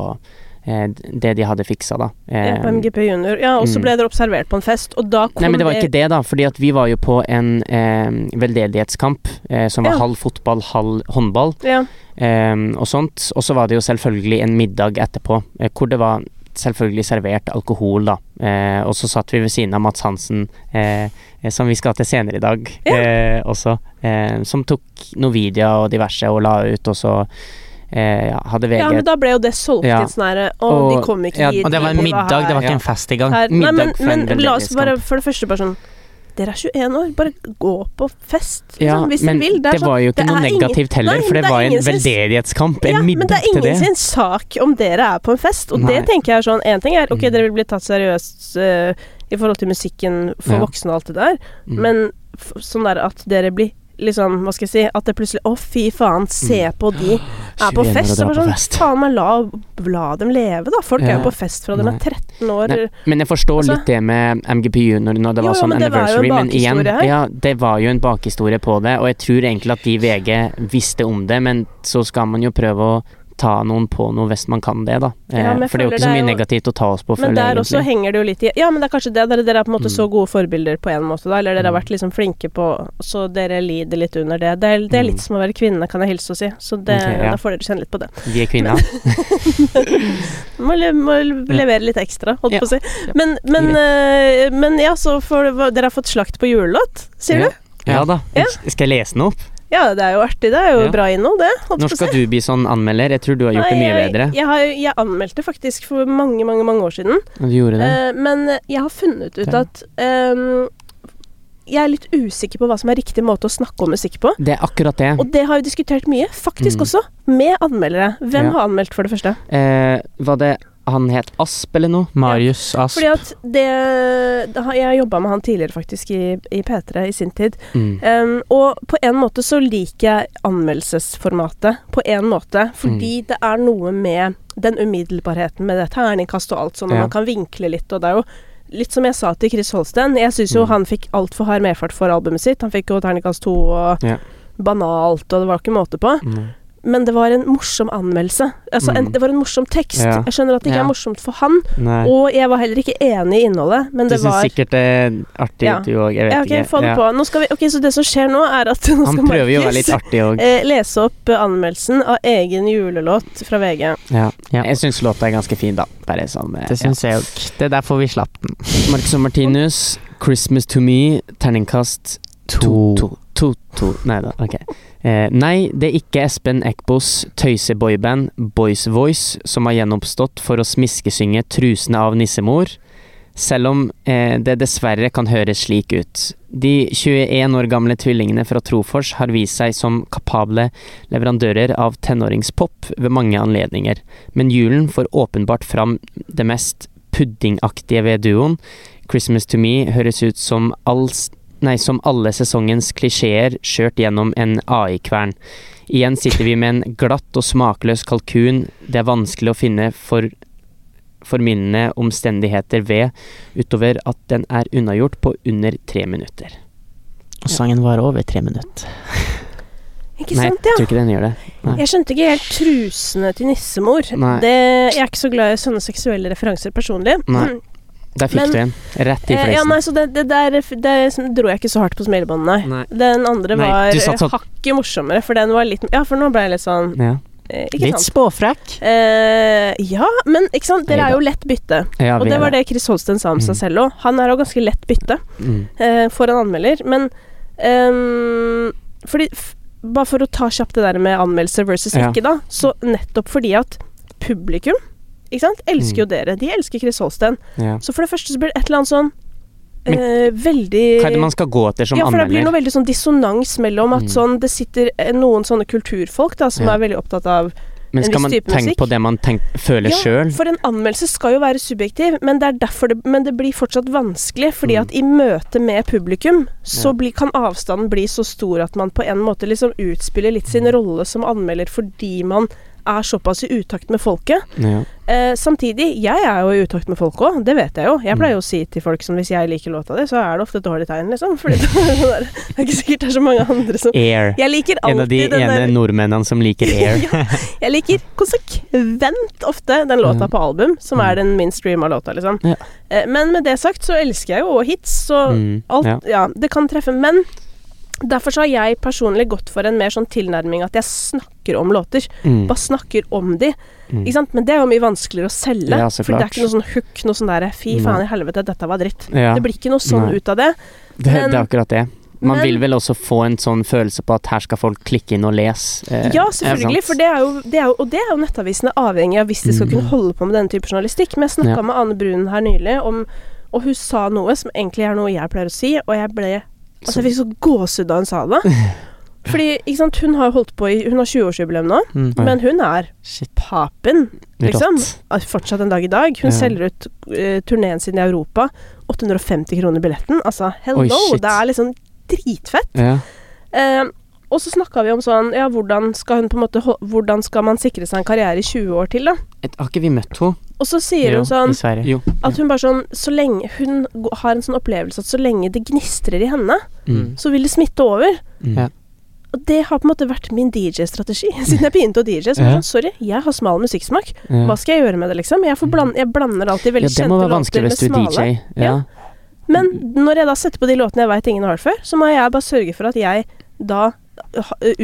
det de hadde fiksa, da. Eh, på MGP Junior. Ja, og så mm. ble dere observert på en fest, og da kom Nei, men det var ikke det, da. Fordi at vi var jo på en eh, veldedighetskamp eh, som var Ja. halv fotball, halv håndball. Ja. Ehm, og sånt. Og så var det jo selvfølgelig en middag etterpå, eh, hvor det var selvfølgelig servert alkohol, da. Eh, og så satt vi ved siden av Mats Hansen, eh, eh, som vi skal til senere i dag Ja. eh, også, eh, som tok videoer og diverse og la ut, og så eh, ja, hadde VG ja, men da ble jo det solgt Ja. inn sånn herre Å, Og- de kom ikke ja, hit. Og det var en middag, det var ikke Ja. en fest engang. Nei, men, middag men la oss bare for det første bare sånn Dere er 21 år, bare gå på fest, liksom, ja, hvis dere vil. det, er sånn- var jo ikke noe ingen- negativt heller, Nei, for det, det var en veldedighetskamp. En ja, men det er ingen sin sak om dere er på en fest, og Nei. det tenker jeg er sånn Én ting er ok, Mm. dere vil bli tatt seriøst uh, i forhold til musikken for Ja. voksne og alt det der, Mm. men f sånn der at dere blir liksom, hva skal jeg si At det plutselig Å, fy faen, se på de er på fest. bare sånn, faen meg, la, la dem leve, da. Folk er jo på fest fra de er 13 år. Nei, men jeg forstår Altså- litt det med MGP Junior når det var jo, sånn men anniversary, men igjen. Ja, det var jo en bakhistorie på det, og jeg tror egentlig at de VG visste om det, men så skal man jo prøve å ta noen på noe hvis man kan det, da. Ja, Eh, men For det er jo ikke så mye jo- negativt å ta oss på, Men føler der jeg også henger det jo litt i Ja, men det er kanskje det. Dere, dere er på en måte Mm. så gode forbilder på en måte, da. Eller dere har Mm. vært liksom flinke på Så dere lider litt under det. Det er, det er litt Mm. som å være kvinne, kan jeg hilse å si. Så det, okay, ja. da får dere kjenne litt på det. Vi er kvinner. Må, le, må levere litt ekstra, holdt Ja. på å si. Men, men, eh, men ja, så får Dere har fått slakt på julelåt, sier du? Ja da. Skal jeg lese den opp? Ja, det er jo artig. Det er jo Ja. bra innhold, det. Når skal du bli sånn anmelder? Jeg tror du har gjort det mye jeg, bedre. Jeg, har, jeg anmeldte faktisk for mange, mange mange år siden. Du gjorde det? Uh, men jeg har funnet ut at um, jeg er litt usikker på hva som er riktig måte å snakke om musikk på. Det er akkurat det. Og det har vi diskutert mye, faktisk Mm. også, med anmeldere. Hvem Ja. har anmeldt, for det første? Uh, var det Han het Asp eller noe. Marius Asp. Fordi at det, Jeg jobba med han tidligere, faktisk, i, i P3 i sin tid. Mm. Um, og på en måte så liker jeg anmeldelsesformatet. På en måte. Fordi Mm. det er noe med den umiddelbarheten med det terningkast og alt sånn, og Ja. man kan vinkle litt, og det er jo Litt som jeg sa til Chris Holsten, jeg syns jo Mm. han fikk altfor hard medfart for albumet sitt. Han fikk jo terningkast to og Ja. banalt, og det var ikke måte på. Mm. Men det var en morsom anmeldelse. Altså, en, Mm. det var en morsom tekst. Ja. Jeg skjønner at det ikke Ja. er morsomt for han, Nei. og jeg var heller ikke enig i innholdet, men du det syns var sikkert det er artig Ja. du òg. Jeg vet Ja, okay, ikke. få det Ja. på. Nå skal vi, ok, Så det som skjer nå, er at nå Han skal Markus, eh, lese opp eh, anmeldelsen av egen julelåt fra VG. Ja. Ja. Jeg syns låta er ganske fin, da. Bare sånn med, Det syns jeg òg. Det er derfor vi slapp den. Marcus og Martinus, 'Christmas to Me', terningkast to. To. to, to. Nei da, ok. Eh, nei, det er ikke Espen Eckbos tøyseboyband Boys Voice som har gjenoppstått for å smiskesynge 'Trusene av nissemor', selv om eh, det dessverre kan høres slik ut. De 21 år gamle tvillingene fra Trofors har vist seg som kapable leverandører av tenåringspop ved mange anledninger, men julen får åpenbart fram det mest puddingaktige ved duoen. 'Christmas to Me' høres ut som, alls, nei, som alle sesongens klisjeer kjørt gjennom en AI-kvern. Igjen sitter vi med en glatt og smakløs kalkun det er vanskelig å finne for forminnende omstendigheter ved, utover at den er unnagjort på under tre minutter. Og sangen var over tre minutter. Ikke Nei, sant, ja? tror ikke den gjør det. Nei. Jeg skjønte ikke helt trusene til nissemor. Det, jeg er ikke så glad i sånne seksuelle referanser personlig. Nei. Der fikk Men- du en. Rett i fleisen. ja, nei, så det, det der det dro jeg ikke så hardt på smilebåndet, nei. Den andre Nei, var satt sånn- hakket morsommere, for den var litt Ja, for nå ble jeg litt sånn Ja. eh, Litt sant? spåfrekk. Eh, ja, men ikke sant, dere er jo lett bytte. ja, Og det var det Chris Holsten sa om seg Mm. selv òg. Han er jo ganske lett bytte Mm. eh, for en anmelder, men ehm, fordi Bare for å ta kjapt det der med anmeldelse versus Ja. ikke, da. Så nettopp fordi at publikum ikke sant, elsker Mm. jo dere. De elsker Chris Holsten. Ja. Så for det første så blir det et eller annet sånn Men eh, veldig Hva er det man skal gå etter som anmelder? ja, for det blir noe veldig sånn dissonans mellom at Mm. sånn Det sitter eh, noen sånne kulturfolk da som Ja. er veldig opptatt av Men skal man tenke på det man tenk, føler Ja, sjøl? for en anmeldelse skal jo være subjektiv, men det det Men det blir fortsatt vanskelig, fordi Mm. at i møte med publikum så Ja. bli, kan avstanden bli så stor at man på en måte liksom utspiller litt sin Mm. rolle som anmelder fordi man er såpass i utakt med folket. Ja. Eh, samtidig, jeg er jo i utakt med folk òg, det vet jeg jo. Jeg Mm. pleier jo å si til folk som hvis jeg liker låta di, så er det ofte et dårlig tegn, liksom. Fordi det er det ikke sikkert det er så mange andre som Air. Jeg liker En av de ene der nordmennene som liker Air. ja, Jeg liker konsekvent ofte den låta Mm. på album, som er Mm. den minst streama låta, liksom. Ja. Eh, Men med det sagt så elsker jeg jo hits, så Mm, alt ja. Ja, det kan treffe. Men derfor så har jeg personlig gått for en mer sånn tilnærming at jeg snakker om låter. Mm. Bare snakker om de. Mm. Ikke sant? Men det er jo mye vanskeligere å selge. Ja, for det er ikke noe sånn hook, noe sånn derre fy faen i helvete, dette var dritt. Ja, Det blir ikke noe sånn Nei. ut av det. det, men- det er akkurat det. Man men- vil vel også få en sånn følelse på at her skal folk klikke inn og lese. eh, Ja, selvfølgelig, for det er jo, det er jo, og det er jo nettavisene avhengig av hvis de skal Mm. kunne holde på med denne type journalistikk. Men jeg snakka Ja. med Anne Brun her nylig, om, og hun sa noe som egentlig er noe jeg pleier å si, og jeg ble Altså, jeg fikk så gåsehud da hun sa det. Fordi, ikke sant, hun har holdt på i Hun har 20-årsjubileum nå, Mm. Men hun er Shit. papen liksom. Rått. fortsatt en dag i dag. Hun Ja. selger ut uh, turneen sin i Europa. 850 kroner billetten. Altså, hello! Oi, det er liksom dritfett. Ja. Uh, og så snakka vi om sånn Ja, hvordan skal hun på en måte Hvordan skal man sikre seg en karriere i 20 år til, da? Et, har ikke vi møtt henne? Og så sier Jo, hun sånn Jo. at hun bare sånn Så lenge Hun har en sånn opplevelse at så lenge det gnistrer i henne, Mm. så vil det smitte over. Mm. Ja. Og det har på en måte vært min DJ-strategi siden jeg begynte å DJ. Så Ja. sånn, sorry, jeg har smal musikksmak. Ja. Hva skal jeg gjøre med det, liksom? Jeg, får bland, jeg blander alltid ja, veldig det må kjente låter med smale. DJ. Ja. Ja. Men når jeg da setter på de låtene jeg veit ingen har hørt før, så må jeg bare sørge for at jeg da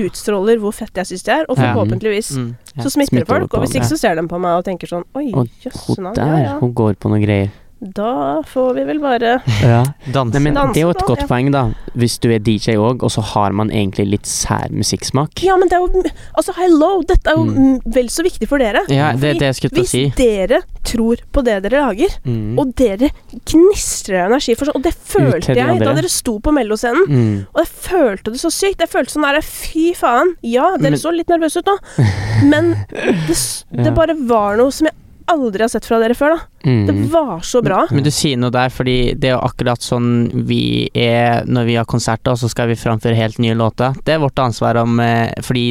utstråler hvor fett jeg syns det er, og forhåpentligvis Mm. Ja. så smitter det Smitter folk. Og hvis ikke så ser de på meg og tenker sånn Oi, jøss, Hun der, ja, ja. hun går på noen greier. Da får vi vel bare Ja. Danse. Nei, men Danse det er jo et godt ja. poeng, da. Hvis du er DJ òg, og så har man egentlig litt sær musikksmak. Ja, men det er jo Altså, hello! Dette er jo Mm. vel så viktig for dere. Ja, det er det jeg skulle til å Hvis si. dere tror på det dere lager, Mm. og dere gnistrer av energi for sånn Og det følte de jeg da dere sto på Melloscenen. Mm. Og jeg følte det så sykt. Jeg følte sånn der Fy faen. Ja, dere Men- så litt nervøse ut nå, men det, det Ja. bare var noe som jeg aldri har sett fra dere før, da. Mm. Det var så bra. Men du sier noe der, fordi det er jo akkurat sånn vi er når vi har konserter, og så skal vi framføre helt nye låter. Det er vårt ansvar om eh, Fordi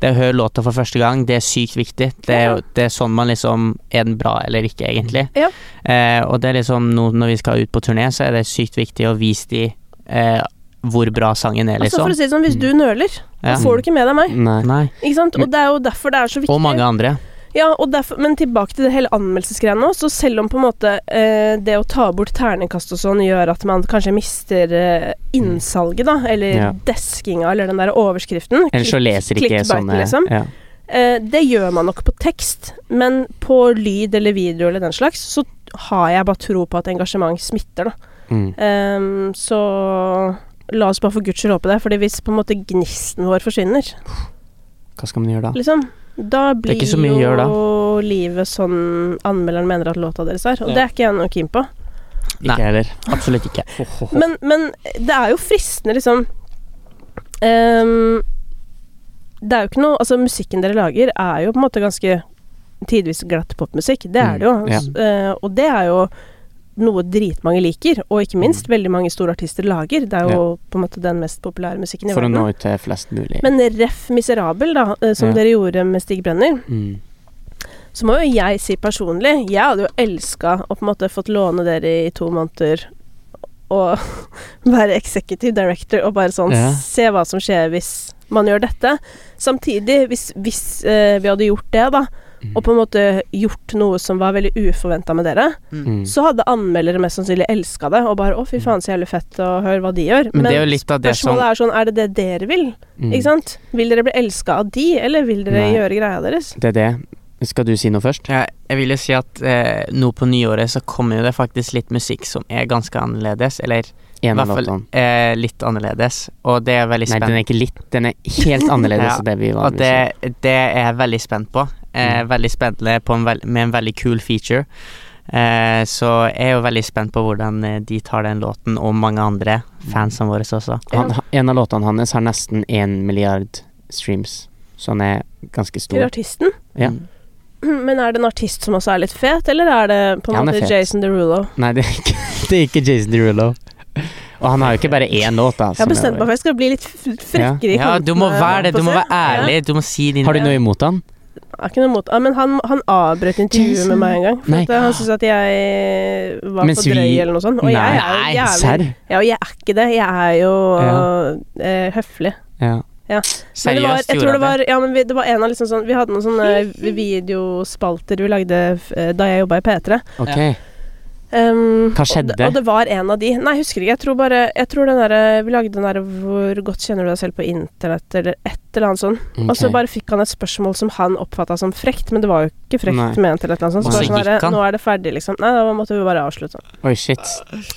det å høre låta for første gang, det er sykt viktig. Det er, ja. det er sånn man liksom Er den bra eller ikke, egentlig? Ja. Eh, og det er liksom nå når vi skal ut på turné, så er det sykt viktig å vise de eh, hvor bra sangen er, Altså liksom. for å si det sånn, Hvis du nøler, Ja. så får du ikke med deg meg. Nei. Nei. Ikke sant? Og det er jo derfor det er så viktig. Og mange andre. Ja, derfor, Men tilbake til det hele anmeldelsesgreiene nå. Så selv om på en måte eh, det å ta bort terningkast og sånn gjør at man kanskje mister eh, innsalget, da, eller Ja. deskinga, eller den der overskriften Eller så leser ikke sånne liksom. ja. Eh, det gjør man nok på tekst, men på lyd eller video eller den slags, så har jeg bare tro på at engasjement smitter, da. Mm. Ehm, så la oss bare for guds skyld håpe det, Fordi hvis på en måte gnisten vår forsvinner, Hva skal man gjøre da? liksom, da blir ikke så mye å jo gjøre livet sånn anmelderen mener at låta deres er, og Ja. det er ikke jeg noe keen på. Nei. Ikke heller. Absolutt ikke. Men, men det er jo fristende, liksom um, Det er jo ikke noe Altså, musikken dere lager, er jo på en måte ganske tidvis glatt popmusikk. Det er det jo. Mm, ja. Eh, og det er jo noe dritmange liker, og ikke minst veldig mange store artister lager. Det er jo på en måte den mest populære musikken i For å nå ut til flest mulig. Men Ref Miserabel, da, eh, som Ja. dere gjorde med Stig Brenner, mm. så må jo jeg si personlig Jeg hadde jo elska å på en måte fått låne dere i to måneder og være executive director og bare sånn Ja. Se hva som skjer hvis man gjør dette. Samtidig, hvis, hvis uh, vi hadde gjort det, da, Mm. og på en måte gjort noe som var veldig uforventa med dere, Mm. så hadde anmeldere mest sannsynlig elska det, og bare 'Å, fy faen, så jævlig fett å høre hva de gjør'. Men det er jo litt av det som er sånn Er det det dere vil? Mm. Ikke sant? Vil dere bli elska av de, eller vil dere Nei. gjøre greia deres? Det er det. Skal du si noe først? Ja, jeg vil jo si at eh, nå på nyåret så kommer jo det faktisk litt musikk som er ganske annerledes, eller i hvert fall eh, litt annerledes, og det er veldig spent Nei, den er ikke litt. Den er helt annerledes Ja, enn det vi Og det, det er jeg veldig spent på. Eh, Mm. Veldig spennende på en veld med en veldig kul feature. Eh, så jeg er jo veldig spent på hvordan eh, de tar den låten, og mange andre fansene våre også. Han, en av låtene hans har nesten én milliard streams, så han er ganske Til stor. artisten? Ja. Men er det en artist som også er litt fet, eller er det på en Ja, måte. Jason Derulo? Nei, det er ikke, det er ikke Jason Derulo. Og han har jo ikke bare én låt, da. Jeg har bestemt meg for jeg skal bli litt frekkere i Ja, du må være det, du må være ærlig, du må si din Har du noe imot han? Ja, har ikke noe mot ja, Men han, han avbrøt intervjuet med meg en gang. For at han syntes at jeg var Mens for drøy vi- eller noe sånt. Og jeg er jo jævlig? Ja, og jeg er ikke det. Jeg er jo Ja. eh, høflig. Ja. Men det var, jeg tror gjorde det var det. Ja, men vi, det var en av liksom sånn Vi hadde noen sånne videospalter vi lagde f- eh, da jeg jobba i P3. Ok. Um, Hva Og skjedde? det, og det var en av de Nei, jeg husker ikke. Jeg tror bare Jeg tror den derre Vi lagde den derre 'Hvor godt kjenner du deg selv på internett?' eller et eller annet sånt. Og så bare fikk han et spørsmål som han oppfatta som frekt, men det var jo ikke frekt Nei. ment eller et eller annet sånt. Så så bare sånn herre. Nå er det ferdig, liksom. Nei, da måtte vi bare avslutte. Oi, shit.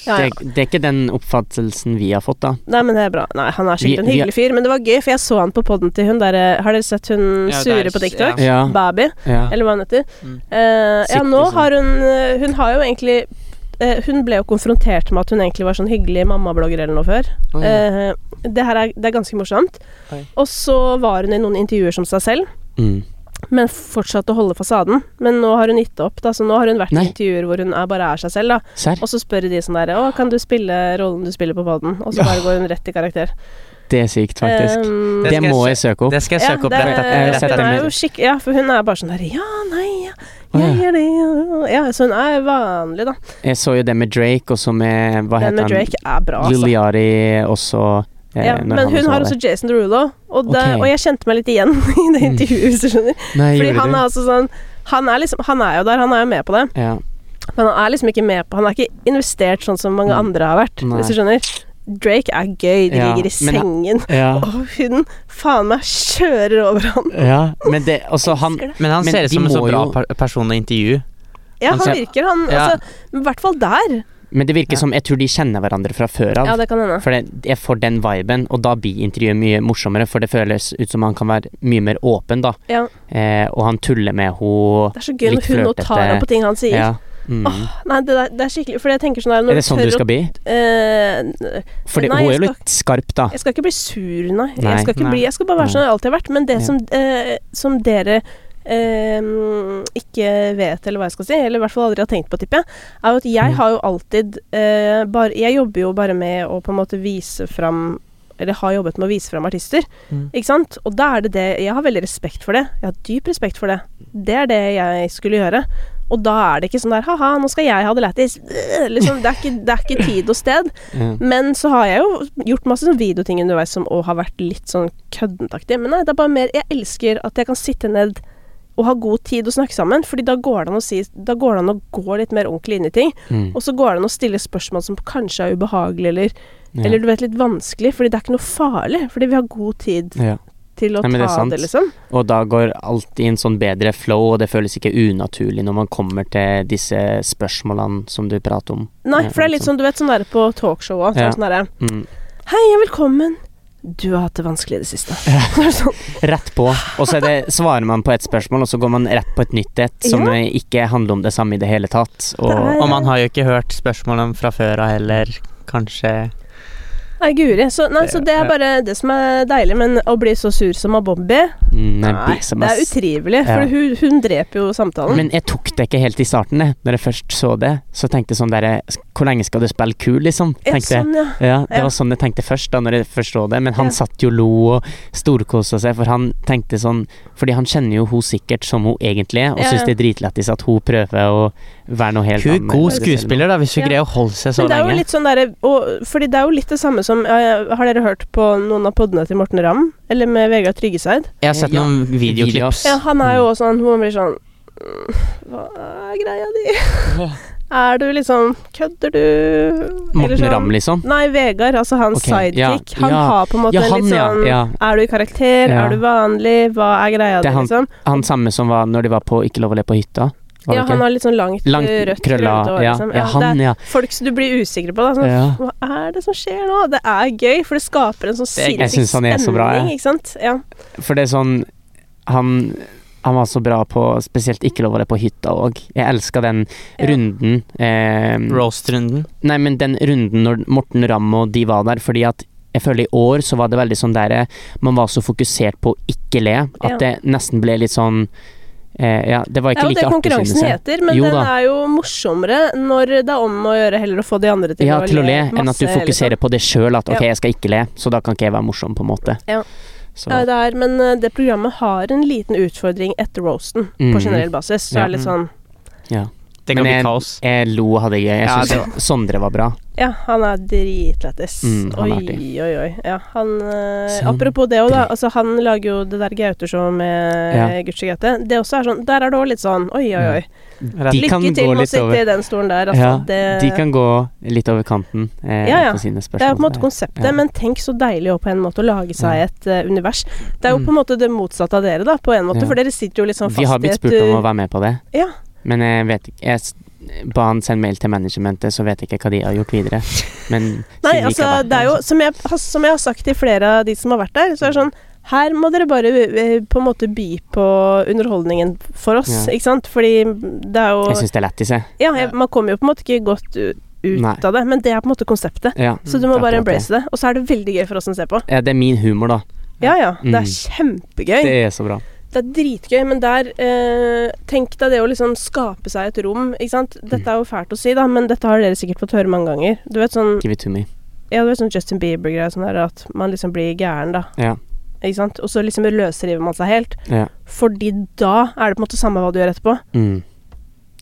Ja, ja. Det, det er ikke den oppfattelsen vi har fått, da. Nei, men det er bra. Nei, han er sikkert en hyggelig fyr. Men det var gøy, for jeg så han på poden til hun derre Har dere sett hun Ja, Sure på TikTok? Ja. Baby, ja. eller hva hun heter. Mm. Uh, ja, nå sånn. har hun eh, Hun har jo egentlig eh, Hun ble jo konfrontert med at hun egentlig var sånn hyggelig mammablogger eller noe før. Oi. Eh, det her er, det er ganske morsomt. Oi. Og så var hun i noen intervjuer som seg selv, Mm. men fortsatte å holde fasaden. Men nå har hun gitt opp, da, så nå har hun vært Nei. i intervjuer hvor hun er, bare er seg selv, da. Og så spør de sånn der Å, kan du spille rollen du spiller på poden? Og så bare går hun rett i karakter. Det er sykt, faktisk. Um, Det det må jeg søke opp. Det skal jeg ja, opp det. Jeg har Rett sett hun det etter. er jo skikk... Ja, for hun er bare sånn der Ja, nei, ja, ja. så hun er vanlig, da. Jeg så jo det med Drake, og så med Hva Den heter med han? Drake er bra, altså. Liliari også. Eh, Ja, men hun har også. Jason Derulo, og, det, Ok. og jeg kjente meg litt igjen i det Mm. intervjuet, hvis du skjønner. Nei, Fordi han er altså sånn Han er liksom Han er jo der, han er jo med på det. Ja. Men han er liksom ikke med på Han er ikke investert sånn som mange andre har vært, Nei. hvis du skjønner. Drake er gøy, de Ja, ligger i men sengen, Ja. og hun faen meg kjører over ham. ja. Men det Altså, han. Men han Men ser ut som en så bra jo- person å intervjue. Ja, Han han ser- virker, han. Ja. Altså, I hvert fall der. Men det virker Ja. som Jeg tror de kjenner hverandre fra før av. Ja, det kan hende. For det, jeg får den viben, og da blir intervjuet mye morsommere, for det føles ut som han kan være mye mer åpen, da. Ja. Eh, og han tuller med henne. Det er så gøy når hun nå tar ham på ting han sier. Ja. Mm. Åh, nei, det, der, det er skikkelig For jeg tenker sånn der når er det sånn du skal bli? Uh, For det- Nei, hun er jo litt skarp, da. Jeg skal ikke bli sur, nei. Nei, jeg skal ikke nei. bli Jeg skal bare være Nei. sånn jeg alltid har vært. Men det Ja. som, uh, som dere uh, ikke vet, eller hva jeg skal si, eller i hvert fall aldri har tenkt på, tipper jeg, er jo at jeg Mm. har jo alltid eh, bare Jeg jobber jo bare med å på en måte vise fram eller har jobbet med å vise fram artister. Mm. Ikke sant? Og da er det det Jeg har veldig respekt for det. Jeg har dyp respekt for det. Det er det jeg skulle gjøre. Og da er det ikke sånn der ha-ha, nå skal jeg ha det lættis. Liksom, det, er ikke, det er ikke tid og sted. Mm. Men så har jeg jo gjort masse sånn videoting underveis som òg har vært litt sånn køddentaktig. Men nei, det er bare mer Jeg elsker at jeg kan sitte ned og ha god tid å snakke sammen. Fordi da går det an å si det an å gå litt mer ordentlig inn i ting. Mm. Og så går det an å stille spørsmål som kanskje er ubehagelige, eller, Ja. eller du vet, litt vanskelig. Fordi det er ikke noe farlig. Fordi vi har god tid ja. Til å Nei, det ta det, liksom. Og da går alt i en sånn bedre flow, og det føles ikke unaturlig når man kommer til disse spørsmålene som du prater om. Nei, for det er litt liksom. sånn, du vet, sånn der på talkshow òg. Ja. sånn derre Mm. Hei og velkommen. Du har hatt det vanskelig i det siste. Så sånn, Rett på. Og så er det, svarer man på et spørsmål, og så går man rett på et nytt et som Ja. ikke handler om det samme i det hele tatt. Og, Det er- Og man har jo ikke hørt spørsmålene fra før av heller, kanskje Nei, guri. Så, nei, så det er bare det som er deilig. Men å bli så sur som av Bobby mm, nei, Nei, det er utrivelig, utrivelig. Ja. For hun, hun dreper jo samtalen. Men jeg tok det ikke helt i starten, jeg. Når jeg først så det. Så tenkte jeg sånn derre Hvor lenge skal du spille kul, liksom? ja, sånn, ja. Ja, det var sånn jeg tenkte først, da når jeg først så det. Men han satt jo lo og storkosa seg, for han tenkte sånn Fordi han kjenner jo hun sikkert som hun egentlig er, og Ja, syns det er dritlættis at hun prøver å være noe helt Hun er annet. god skuespiller, da, hvis hun Ja. greier å holde seg så Men det er jo lenge. litt sånn der, og- Fordi det er jo litt det samme som ja, Har dere hørt på noen av podene til Morten Ramm? Eller med Vegard Tryggeseid? Jeg har sett Ja. noen videoklipp. Ja, han er jo også sånn Hun blir sånn «Mm, Hva er greia di? Er du liksom Kødder du? Eller Morten sånn- Ramm, liksom? Nei, Vegard, altså hans sidekick. ja. Han ja. har på en måte Ja, han, litt sånn ja. Er du i karakter? Ja. Er du vanlig? Hva er greia di, han- liksom? Han samme som var når de var på Ikke lov å le på hytta? Ja, han har litt sånn langt, Langt, rødt krølla krøllete hår, ja, liksom. ja, han, ja. folk som du blir usikker på. Da. Sånn, ja. Hva er det som skjer nå? Det er gøy, for det skaper en sånn sinnssyk er så bra, jeg. ikke sant? Ja. For det er sånn Han han var så bra på spesielt Ikke lov å være på hytta òg. Jeg elska den Ja. runden. Eh, Roast-runden. Nei, men den runden når Morten Ramm og de var der, fordi at jeg føler i år så var det veldig sånn der Man var så fokusert på å ikke le, at Ja. det nesten ble litt sånn eh, Ja, det var Det er ikke jo det like artig, konkurransen synes jeg. heter, men Jo den er jo morsommere når det er om å gjøre heller å få de andre til Ja, å til å le, enn at du fokuserer på det sjøl, at ok, jeg skal ikke le, så da kan ikke jeg være morsom, på en måte. Ja. Ja, det er, men eh, det programmet har en liten utfordring etter roasten, mm. på generell basis. Så Ja. er det litt sånn ja. Det Men kan bli jeg- kaos. Jeg lo og hadde gøy. Jeg Ja, syns Sondre var bra. Ja, han er dritlættis. Mm, oi, oi, oi. Ja, han eh, Apropos det òg, da. Altså, han lager jo det der Gaute-showet med Ja. ja. Gucci Gaute. Det også er sånn Der er det òg litt sånn oi, oi, oi. De Lykke til med å sitte over i den stolen der. Altså, Ja, det, De kan gå litt over kanten eh, Ja, ja. på sine spørsmål. det er på en måte konseptet, Ja. men tenk så deilig på en måte å lage seg Ja. et uh, univers. Det er jo Mm. på en måte det motsatte av dere, da, på en måte, Ja. for dere sitter jo litt sånn fast Vi har blitt spurt om uh, å være med på det, Ja. Men jeg vet ikke Jeg ba han sende mail til managementet, så vet jeg ikke hva de har gjort videre. Men Nei, siden altså, vært det er jo som jeg, som jeg har sagt til flere av de som har vært der, så er det sånn her må dere bare eh, på en måte by på underholdningen for oss, Ja. ikke sant? Fordi det er jo Jeg syns det er lættis, jeg. Ja, jeg, man kommer jo på en måte ikke godt ut ut Nei. av det, men det er på en måte konseptet. Ja. Så du må bare embrace det. Og så er det veldig gøy for oss som ser på. ja, det er min humor, da. Ja ja, det er Mm. kjempegøy. Det er så bra. Det er dritgøy, men der eh, Tenk deg det å liksom skape seg et rom, ikke sant. Dette er jo fælt å si, da, men dette har dere sikkert fått høre mange ganger. Du vet sånn Give it to me. Ja, du vet sånn Justin Bieber-greie, sånn der at man liksom blir gæren, da. Ja. Ikke sant? Og så liksom løsriver man seg helt. Ja. Fordi da er det på en måte samme hva du gjør etterpå. Mm.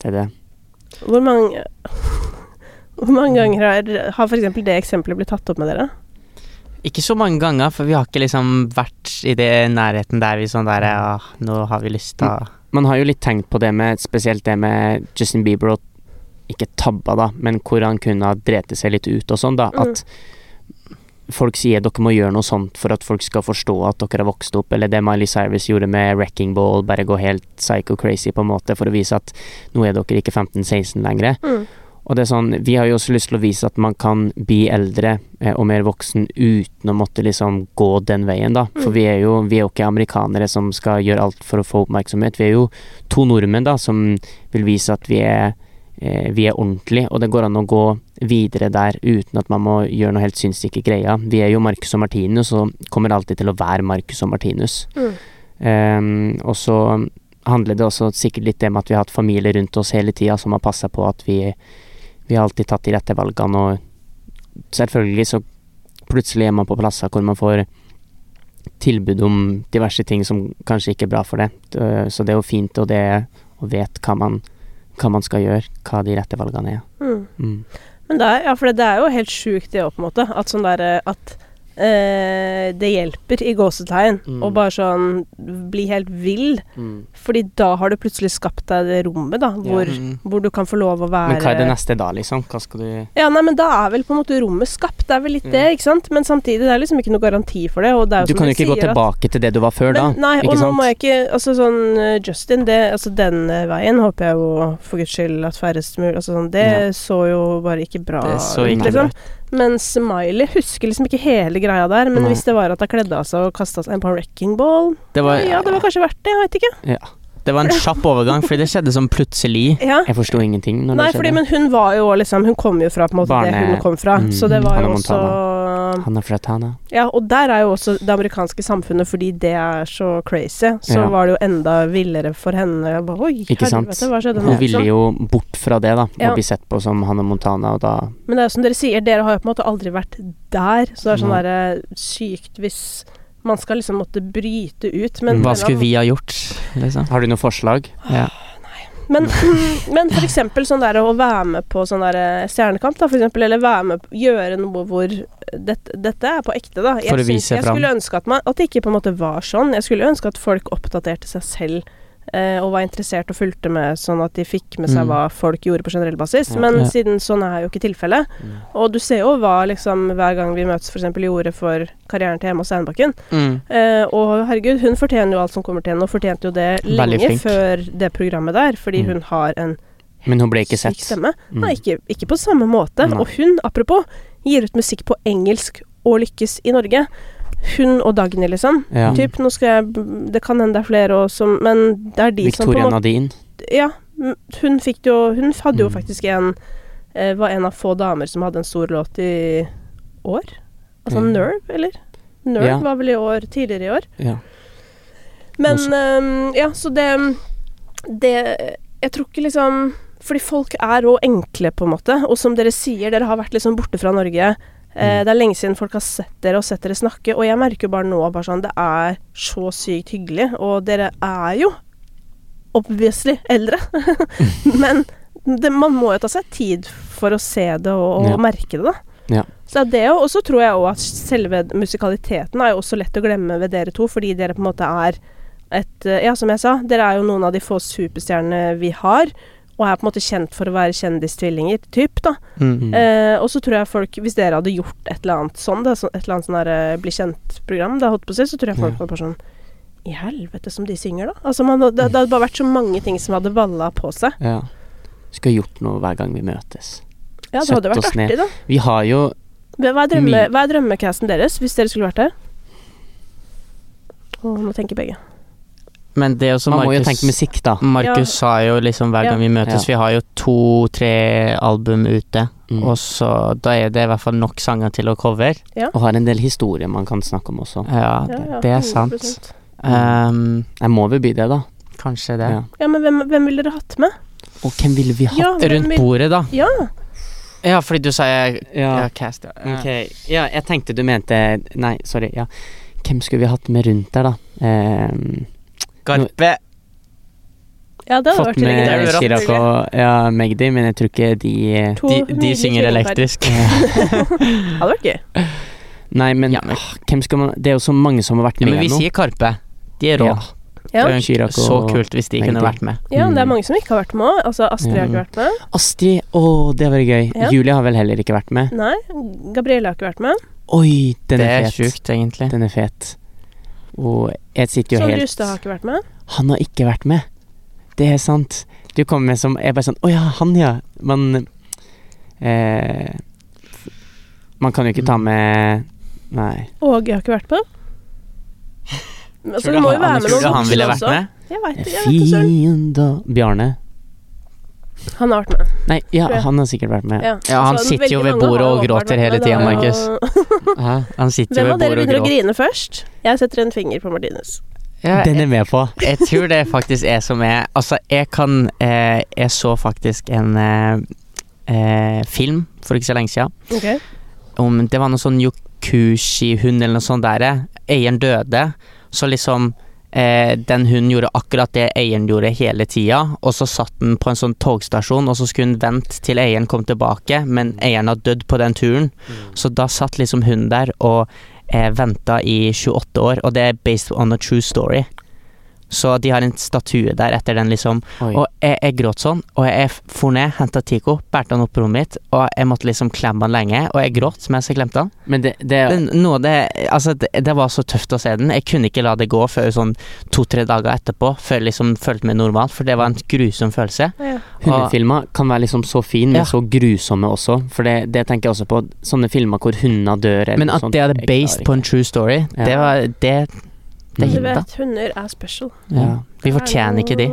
Det er det. Hvor mange Hvor mange ganger har, har eksempel det eksempelet blitt tatt opp med dere? Ikke så mange ganger, for vi har ikke liksom vært i det nærheten der vi sånn der Ja, nå har vi lyst til å Man har jo litt tenkt på det med Spesielt det med Justin Bieber og Ikke tabba, da, men hvor han kunne ha drete seg litt ut og sånn, da. Mm. At folk sier dere må gjøre noe sånt for at folk skal forstå at dere har vokst opp, eller det Miley Cyrus gjorde med Wrecking Ball, bare gå helt psycho crazy, på en måte, for å vise at nå er dere ikke 15-16 lenger. Mm. Og det er sånn, vi har jo også lyst til å vise at man kan bli eldre eh, og mer voksen uten å måtte liksom gå den veien, da. For Mm. vi er jo vi er jo ikke amerikanere som skal gjøre alt for å få oppmerksomhet. Vi er jo to nordmenn, da, som vil vise at vi er eh, vi er ordentlige, og det går an å gå videre der uten at man må gjøre noe helt sinnssyke greier. Vi er jo Marcus og Martinus, og kommer alltid til å være Marcus og Martinus. Mm. Ehm, og så handler det også sikkert litt om at vi har hatt familie rundt oss hele tida som har passa på at vi Vi har alltid tatt de rette valgene, og selvfølgelig så plutselig er man på plasser hvor man får tilbud om diverse ting som kanskje ikke er bra for det. Så det er jo fint, og det å vite hva man, hva man skal gjøre, hva de rette valgene er. Mm. Mm. Men det er, ja, for det er jo helt sjukt det òg, på en måte. At sånn derre At eh, det hjelper, i gåsetegn, Mm. å bare sånn bli helt vill. Fordi da har du plutselig skapt deg det rommet, da, hvor, Mm. hvor du kan få lov å være Men hva er det neste da, liksom? Hva skal du Ja, nei, men da er vel på en måte rommet skapt. Det er vel litt det, ikke sant? Men samtidig, det er liksom ikke noe garanti for det. Og det er jo Du som kan jo ikke gå tilbake at- til det du var før, da. Nei, ikke og nå må jeg ikke Altså sånn eh, Justin, det, altså den eh, veien håper jeg jo for guds skyld at færrest mulig Altså sånn Det Ja. så jo bare ikke bra Det så ut, ikke liksom. bra ut. Men Smiley husker liksom ikke hele greia der. Men Nei. hvis det var at hun kledde av seg og kasta seg på en wrecking ball Det var, Ja, det var kanskje verdt det. Jeg vet ikke. Ja. det var en kjapp overgang, fordi det skjedde sånn plutselig. Ja. Jeg forsto ingenting Nei, fordi, men hun var jo liksom Hun kom jo fra på en måte det hun kom fra. Mm, så det var jo også Han er fra Tana. Ja, og der er jo også det amerikanske samfunnet, fordi det er så crazy, så Ja. var det jo enda villere for henne. Bare, Oi, Ikke sant? hva skjedde nå? Hun ville jo bort fra det, da. Ja. Og bli sett på som Hanna Montana, og da Men det er jo som dere sier, dere har jo på en måte aldri vært der, så det er sånn derre sykt hvis man skal liksom måtte bryte ut. Men, Hva skulle vi ha gjort, liksom? Har du noe forslag? Ja. Men, men for eksempel sånn der å være med på sånn der Stjernekamp, da, for eksempel, eller være med gjøre noe hvor dette, dette er på ekte, da. Jeg, vise jeg skulle ønske at, man, at det ikke på en måte var sånn. Jeg skulle ønske at folk oppdaterte seg selv. eh, og var interessert og fulgte med, sånn at de fikk med seg Mm. hva folk gjorde på generell basis. Ja. Men Ja. siden sånn er jo ikke tilfellet. Og du ser jo hva liksom hver gang vi møtes f.eks. gjorde for karrieren til Emma Steinbakken. Mm. Eh, og herregud, hun fortjener jo alt som kommer til henne, og fortjente jo det lenge før det programmet der, fordi Mm. hun har en Men hun ble ikke sett. stemme. Mm. Nei, ikke, ikke på samme måte. Nei. Og hun, apropos, gir ut musikk på engelsk og lykkes i Norge. Hun og Dagny, liksom. Ja. Typ, nå skal jeg Det kan hende det er flere også, som Men det er de som Victoria Nadine. Ja. Hun fikk jo Hun hadde jo Mm. faktisk en eh, Var en av få damer som hadde en stor låt i år. Altså Mm. Nerve, eller? Nerve Ja. var vel i år tidligere i år. Ja. Men ehm, ja, så det Det Jeg tror ikke liksom Fordi folk er òg enkle, på en måte. Og som dere sier, dere har vært liksom borte fra Norge. Eh, Mm. det er lenge siden folk har sett dere og sett dere snakke, og jeg merker jo bare nå bare sånn Det er så sykt hyggelig, og dere er jo obviously eldre. Men det, man må jo ta seg tid for å se det og, og Ja. merke det, da. Ja. Så det og så tror jeg òg at selve musikaliteten er jo også lett å glemme ved dere to, fordi dere på en måte er et eh, Ja, som jeg sa, dere er jo noen av de få superstjernene vi har, og er på en måte kjent for å være kjendistvillinger, typ, da. Mm. -hmm. Eh, og så tror jeg folk, hvis dere hadde gjort et eller annet sånn, da, et eller annet sånn der eh, bli kjent-program, det holdt på å si, så tror jeg folk Ja. var bare sånn I helvete som de synger, da. Altså, man, det, det hadde bare vært så mange ting som hadde valla på seg. ja. Skulle gjort noe hver gang vi møtes. Ja, det hadde hadde vært artig, da. Vi har jo Hva er, drømme, hva er drømmecasten deres, hvis dere skulle vært der? Å, nå tenker begge. Men det også Man Marcus, Man må jo tenke musikk, da. Markus Ja. sa jo liksom hver Ja. gang vi møtes Ja. Vi har jo to-tre album ute, Mm. og så da er det i hvert fall nok sanger til å cover. Og har en del historier man kan snakke om også. Ja, Ja, det, ja, det er sant. 100%. Um, Jeg må vel by det, da. kanskje det. Ja. Ja, men hvem, hvem ville dere hatt med? Og hvem ville vi hatt? Ja, Rundt vil- bordet, da. Ja. Ja, fordi du sa jeg Ja. ja, cast, ja. Okay. ja, jeg tenkte du mente Nei, sorry. Ja. Hvem skulle vi hatt med rundt der, da? Ehm, Garpe. ja, det hadde fått vært med jo. Chirag og ja, Magdi, men jeg tror ikke de De, de synger elektrisk. Hadde vært gøy. Nei, men, Ja, men- åh, hvem skal man Det er jo så mange som har vært Ja, med men vi nå. sier Karpe. De er rå. Ja. Ja. Så kult hvis de Magdi. kunne vært med. ja, det er Mm. mange som ikke har vært med òg. Altså, Astrid har ikke vært med. Astrid, å, det har vært gøy. Ja. Julie har vel heller ikke vært med. Nei. Gabrielle har ikke vært med. Oi, den Det er er fet. sjukt, egentlig. Den er fet. Og jeg sitter jo så helt Justad har ikke vært med. Han har ikke vært med. Det er sant. Du kommer med som Jeg er bare sånn Å ja, han, ja. Man eh, Man kan jo ikke ta Mm. med Nei. Åge har ikke vært med. Men, Altså, Tror det du må han- jo være med noen voksne også. med? Jeg vet, jeg vet søren. Bjarne. Han har vært med. Nei, ja, han har sikkert vært med. Ja, Ja, han Altså, sitter jo ved bordet og gråter hele tida, tiden. Markus. Hæ? Han sitter jo ved bordet og gråter. Hvem av dere begynner å grine først? Jeg setter en finger på Martinus. Ja, Den er med på. Jeg tror det faktisk er som er Altså, jeg kan eh, Jeg så faktisk en eh, eh, film for ikke så lenge siden Okay. om Det var noe sånn yokushi-hund eller noe sånt der. Eieren døde, så liksom eh, Den hunden gjorde akkurat det eieren gjorde hele tida, og så satt den på en sånn togstasjon, og så skulle hun vente til eieren kom tilbake, men eieren har dødd på den turen. Så da satt liksom hunden der og eh, venta i 28 år, og det er based on a true story. Så de har en statue der etter den, liksom. Oi. Og jeg, jeg gråt sånn, og jeg for ned, henta Tico, bærte han opp på rommet mitt, og jeg måtte liksom klemme han lenge, og jeg gråt mens jeg klemte han. Men det, det Det, noe det, altså, det, det var så tøft å se den. Jeg kunne ikke la det gå før sånn to-tre dager etterpå, før jeg liksom følte meg normalt, for det var en grusom følelse. Ja. Hundefilmer kan være liksom så fin, men Ja. så grusomme også. For det, det tenker jeg også på. Sånne filmer hvor hunder dør eller Men at sånt, det er based på en true story, Ja. det var det, det Du hit, da. vet, hunder er special. Ja. Vi fortjener ikke de.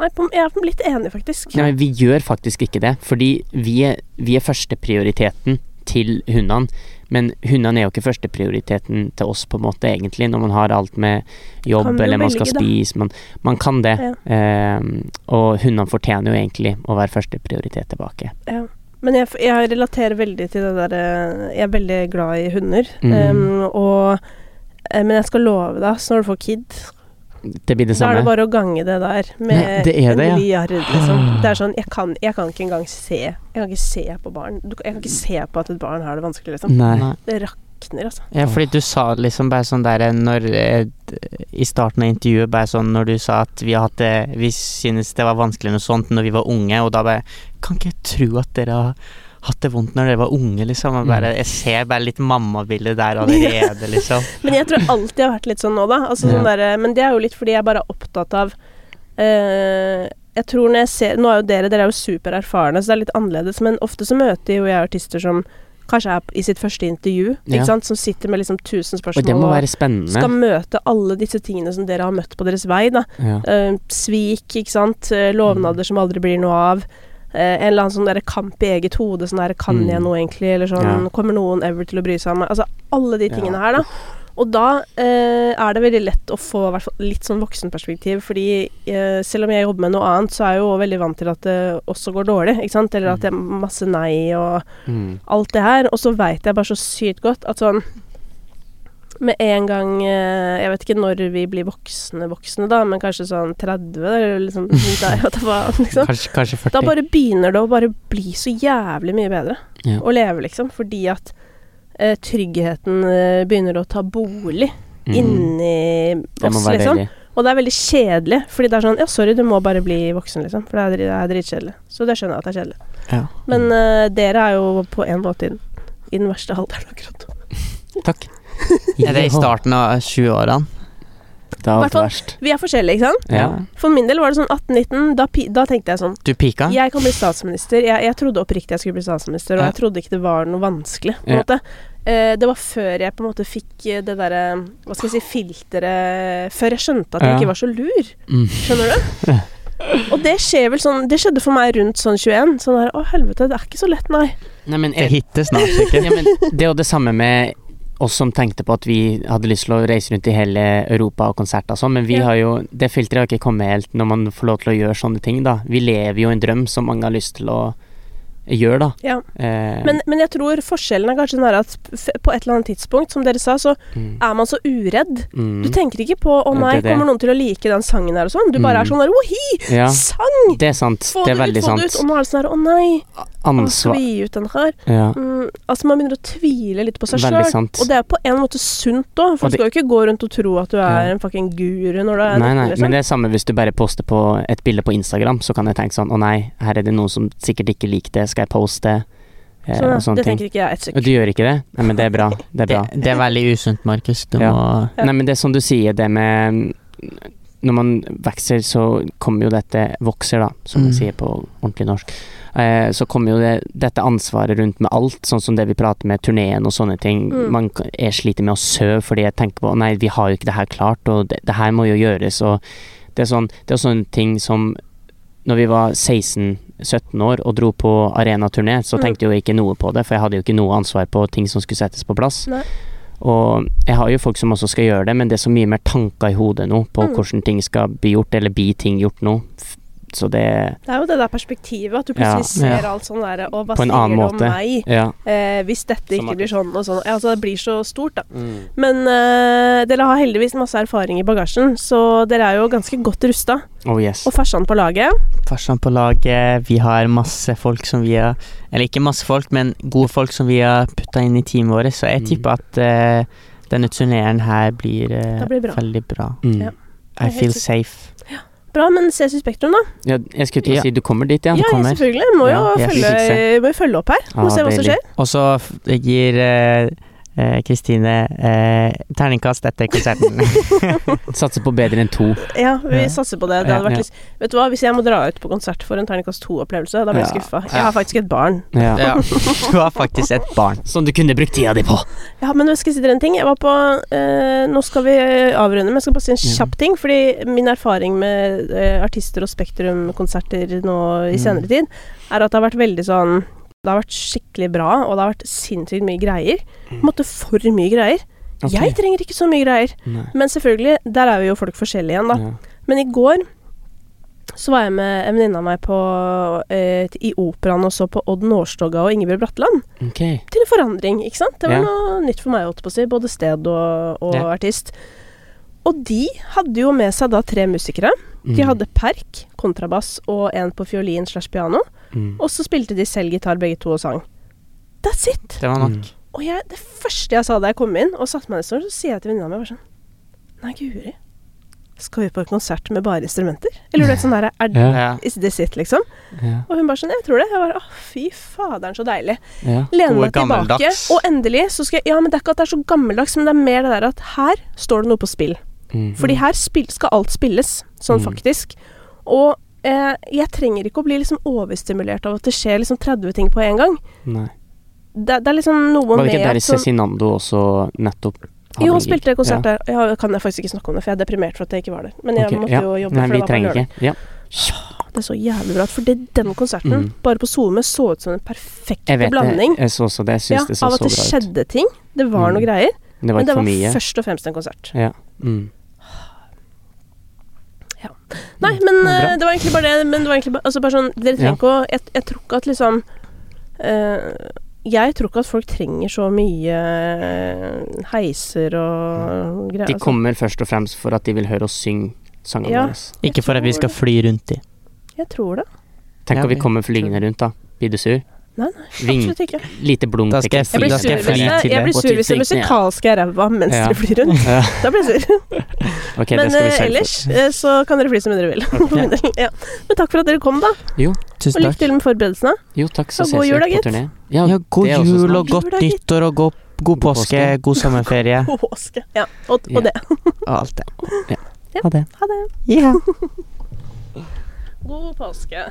Nei, jeg er litt enig, faktisk. Nei, men vi gjør faktisk ikke det, fordi vi er, vi er førsteprioriteten til hundene. Men hundene er jo ikke førsteprioriteten til oss, på en måte, egentlig, når man har alt med jobb eller man skal spise. Man, man kan det. Ja. Eh, og hundene fortjener jo egentlig å være førsteprioritet tilbake. Ja. Men jeg, jeg relaterer veldig til det derre Jeg er veldig glad i hunder. Mm. Um, og eh, Men jeg skal love deg, så når du får kid, Det blir det da er det bare å gange det der med Nei, det er en det, ja. milliard, liksom. Det er sånn jeg kan, jeg kan ikke engang se Jeg kan ikke se på barn. Du, jeg kan ikke se på at et barn har det vanskelig, liksom. Nei. Nei. Det rakner, altså. Ja, fordi du sa liksom bare sånn der når eh, I starten av intervjuet bare sånn når du sa at vi hadde Vi synes det var vanskelig noe sånt når vi var unge, og da bare Kan ikke jeg tro at dere har hatt det vondt når dere var unge, liksom. Og bare, jeg ser bare litt mammabilde der allerede, liksom. Men jeg tror alltid jeg har vært litt sånn nå, da. Altså, Ja. sånn der, men det er jo litt fordi jeg bare er opptatt av uh, Jeg tror når jeg ser Nå er jo dere Dere er jo supererfarne, så det er litt annerledes, men ofte så møter jo jeg artister som kanskje er i sitt første intervju, Ja. ikke sant, som sitter med liksom tusen spørsmål Og det må være spennende. skal møte alle disse tingene som dere har møtt på deres vei, da. Ja. Uh, svik, ikke sant. lovnader lovnader som aldri blir noe av. Eh, en eller annen sånn der kamp i eget hode. Sånn der Kan jeg Mm. noe, egentlig? Eller sånn Ja. Kommer noen ever til å bry seg om meg? Altså alle de tingene Ja. her, da. Og da eh, er det veldig lett å få hvert fall litt sånn voksenperspektiv, fordi eh, selv om jeg jobber med noe annet, så er jeg jo veldig vant til at det også går dårlig, ikke sant? Eller at det er masse nei og Mm. alt det her. Og så veit jeg bare så sykt godt at sånn med en gang eh, Jeg vet ikke når vi blir voksne voksne, da, men kanskje sånn 30, eller liksom der, liksom. Kanskje, kanskje 40. Da bare begynner det å bare bli så jævlig mye bedre Ja. å leve, liksom. Fordi at eh, tryggheten eh, begynner å ta bolig Mm. inni oss, liksom. deilig. Og det er veldig kjedelig, fordi det er sånn Ja, sorry, du må bare bli voksen, liksom. For det er, det er dritkjedelig. Så det skjønner jeg at det er kjedelig. Ja. Men eh, dere er jo på en måte i den, verste alderen akkurat. Takk. Er det i starten av 20-årene? Det har vært verst. Vi er forskjellige, ikke sant? Ja. For min del var det sånn 18-19. Da, da tenkte jeg sånn Du pika? Jeg kan bli statsminister. Jeg, jeg trodde oppriktig jeg skulle bli statsminister, og Ja. jeg trodde ikke det var noe vanskelig. På en Ja. måte. Eh, det var før jeg på en måte fikk eh, det derre Hva skal jeg si Filteret Før jeg skjønte at jeg Ja. ikke var så lur. Mm. Skjønner du? Og det skjer vel sånn Det skjedde for meg rundt sånn 21. Sånn der Å, helvete, det er ikke så lett, nei. Nei, men Det jeg, hitter snart, sikkert. ja, men det er jo det samme med oss som tenkte på at vi hadde lyst til å reise rundt i hele Europa og konserter og sånn, men vi Ja. har jo Det filteret har ikke kommet helt når man får lov til å gjøre sånne ting, da. Vi lever jo en drøm som mange har lyst til å gjøre, da. Ja. Eh, Men, men jeg tror forskjellen er kanskje den her at på et eller annet tidspunkt, som dere sa, så mm, er man så uredd. mm, Du tenker ikke på 'Å nei, det er det. kommer noen til å like den sangen her?' og sånn. Du bare Mm. er sånn der 'Wohi! Ja, Sang! det er sant. Få det er veldig få det ut!' sant. Og nå er det sånn her 'Å nei, å, skal Ansvar vi gi ut den her?' Ja, Mm, altså Man begynner å tvile litt på seg sjøl. Og det er på en måte sunt òg, Folk skal jo ikke gå rundt og tro at du er en fucking guru når du er Nei, nei, liksom. men det er samme hvis du bare poster på et bilde på Instagram, så kan jeg tenke sånn Å nei, her er det noen som sikkert ikke liker det, skal jeg poste? Eh, så, og sånne det ting. tenker ikke jeg et Og sekund. du gjør ikke det? Nei, men det er bra. Det er bra. det er veldig usunt, Markus. Du Ja. må Ja. Nei, men det er som du sier, det med Når man vokser, så kommer jo dette Vokser, da, som man Mm. sier på ordentlig norsk. Eh, så kommer jo det, dette ansvaret rundt med alt, sånn som det vi prater med turneen og sånne ting. Mm. Man er sliter med å søve fordi jeg tenker på Nei, vi har jo ikke det her klart, og det, det her må jo gjøres, og det er sånn Det er sånne ting som Når vi var 16-17 år og dro på arenaturné, så Mm. tenkte jo ikke noe på det, for jeg hadde jo ikke noe ansvar på ting som skulle settes på plass. Nei. Og jeg har jo folk som også skal gjøre det, men det er så mye mer tanker i hodet nå på Mm. hvordan ting skal bli gjort, eller bli ting gjort nå. Så det Det er jo det der perspektivet, at du Ja, plutselig ser ja. alt sånn derre Og hva sier det om måte. meg Ja. eh, hvis dette ikke blir sånn og sånn? Ja, altså, det blir så stort, da. Men eh, dere har heldigvis masse erfaring i bagasjen, så dere er jo ganske godt rusta. Oh yes. Og farsan på laget Farsan på laget, vi har masse folk som vi har Eller ikke masse folk, men gode folk som vi har putta inn i teamet vårt, så jeg Mm. tipper at eh, denne turneren her blir, eh, blir bra. veldig bra. Mm. Ja. I feel safe. Bra, men ses i Spektrum, da. Ja, jeg skulle til å Ja. si du kommer dit, ja. Ja, ja, kommer. selvfølgelig. Må jo Ja, følge, må følge opp her. Må Ah, se hva som skjer. Og så gir eh, Kristine eh, terningkast etter konserten. Satser på bedre enn to. Ja, vi Ja. satser på det. det Ja, hadde vært ja. litt, vet du hva, Hvis jeg må dra ut på konsert for en terningkast to-opplevelse, da blir jeg Ja. skuffa. Jeg har faktisk et barn. Ja. ja, du har faktisk et barn. Som du kunne brukt tida di på. Ja, men jeg skal si dere en ting. Jeg var på eh, Nå skal vi eh, avrunde, men jeg skal bare si en kjapp ting. Fordi min erfaring med eh, artister og Spektrum-konserter nå i Mm. senere tid, er at det har vært veldig sånn Det har vært skikkelig bra, og det har vært sinnssykt mye greier. På en måte for mye greier. Okay. Jeg trenger ikke så mye greier. Nei. Men selvfølgelig, der er vi jo folk forskjellige igjen, da. Ja. Men i går så var jeg med en venninne av meg på, eh, i operaen og så på Odd Nårstoga og Ingebjørg Bratteland. Okay. Til en forandring, ikke sant? Det var Ja. noe nytt for meg, holdt på å si. Både sted og, og Ja. artist. Og de hadde jo med seg da tre musikere. De Mm. hadde perk, kontrabass og en på fiolin slash piano. mm. Og så spilte de selv gitar begge to og sang. That's it! Det var nok. Mm. Og jeg, det første jeg sa da jeg kom inn og satte meg ned, så sier jeg til venninna mi bare sånn Nei, guri. Skal vi på en konsert med bare instrumenter? Eller du vet sånn her, Er Ja. Ja. is this it, liksom? Ja. Og hun bare sånn Jeg tror det. Jeg bare Å, fy faderen, så deilig. Ja. Lene meg tilbake, og endelig så skal jeg Ja, men det er ikke at det er så gammeldags, men det er mer det der at her står det noe på spill. Mm. Fordi her skal alt spilles, sånn Mm. faktisk. Og eh, jeg trenger ikke å bli liksom overstimulert av at det skjer liksom 30 ting på en gang. Nei. Det, det er liksom noe Var det ikke der i Cezinando også nettopp hadde Jo, han spilte konsert der. Ja, kan jeg faktisk ikke snakke om det, for jeg er deprimert for at jeg ikke var der. Men jeg okay, måtte ja. jo jobbe, Nei, for det var på lørdag. Ja. Det er så jævlig bra. For det, den konserten, Mm. bare på SoMe, så ut som en perfekt blanding. det. Jeg så også det. Jeg syns det så så bra ut. av at det skjedde ting. Det var Mm. noe greier. Det var Men det for var først og fremst en konsert. Ja. Mm. Nei, men Bra. eh, det var egentlig bare det. Men det var egentlig bare, altså bare sånn Dere trenger Ja. å jeg, jeg tror ikke at liksom uh, Jeg tror ikke at folk trenger så mye eh, heiser og greier. De altså. kommer først og fremst for at de vil høre oss synge sangene Ja. våre. Ikke for at vi skal fly rundt dem Jeg tror det. Tenk Ja, om vi vi- kommer flygende rundt, da. Blir du sur? Nei, nei, absolutt ikke. lite blunk Da skal jeg Jeg blir sur jeg fly det- til jeg blir sur hvis det flyktninger. er ræva mens Ja. dere flyr rundt. Ja. Da blir jeg sur. okay, Men eh, ellers eh, så kan dere fly så mye dere vil. Ja. Men takk for at dere kom, da. Og Tusen lykke til med forberedelsene. Jo, takk, så Og god jul da, gitt. Ja, Ja, god jul og godt nyttår og god, god God påske, god sommerferie Påske. Ja. Og, og det. og alt det. Ja. Ja. Ha det. Ha det. Ja. God påske.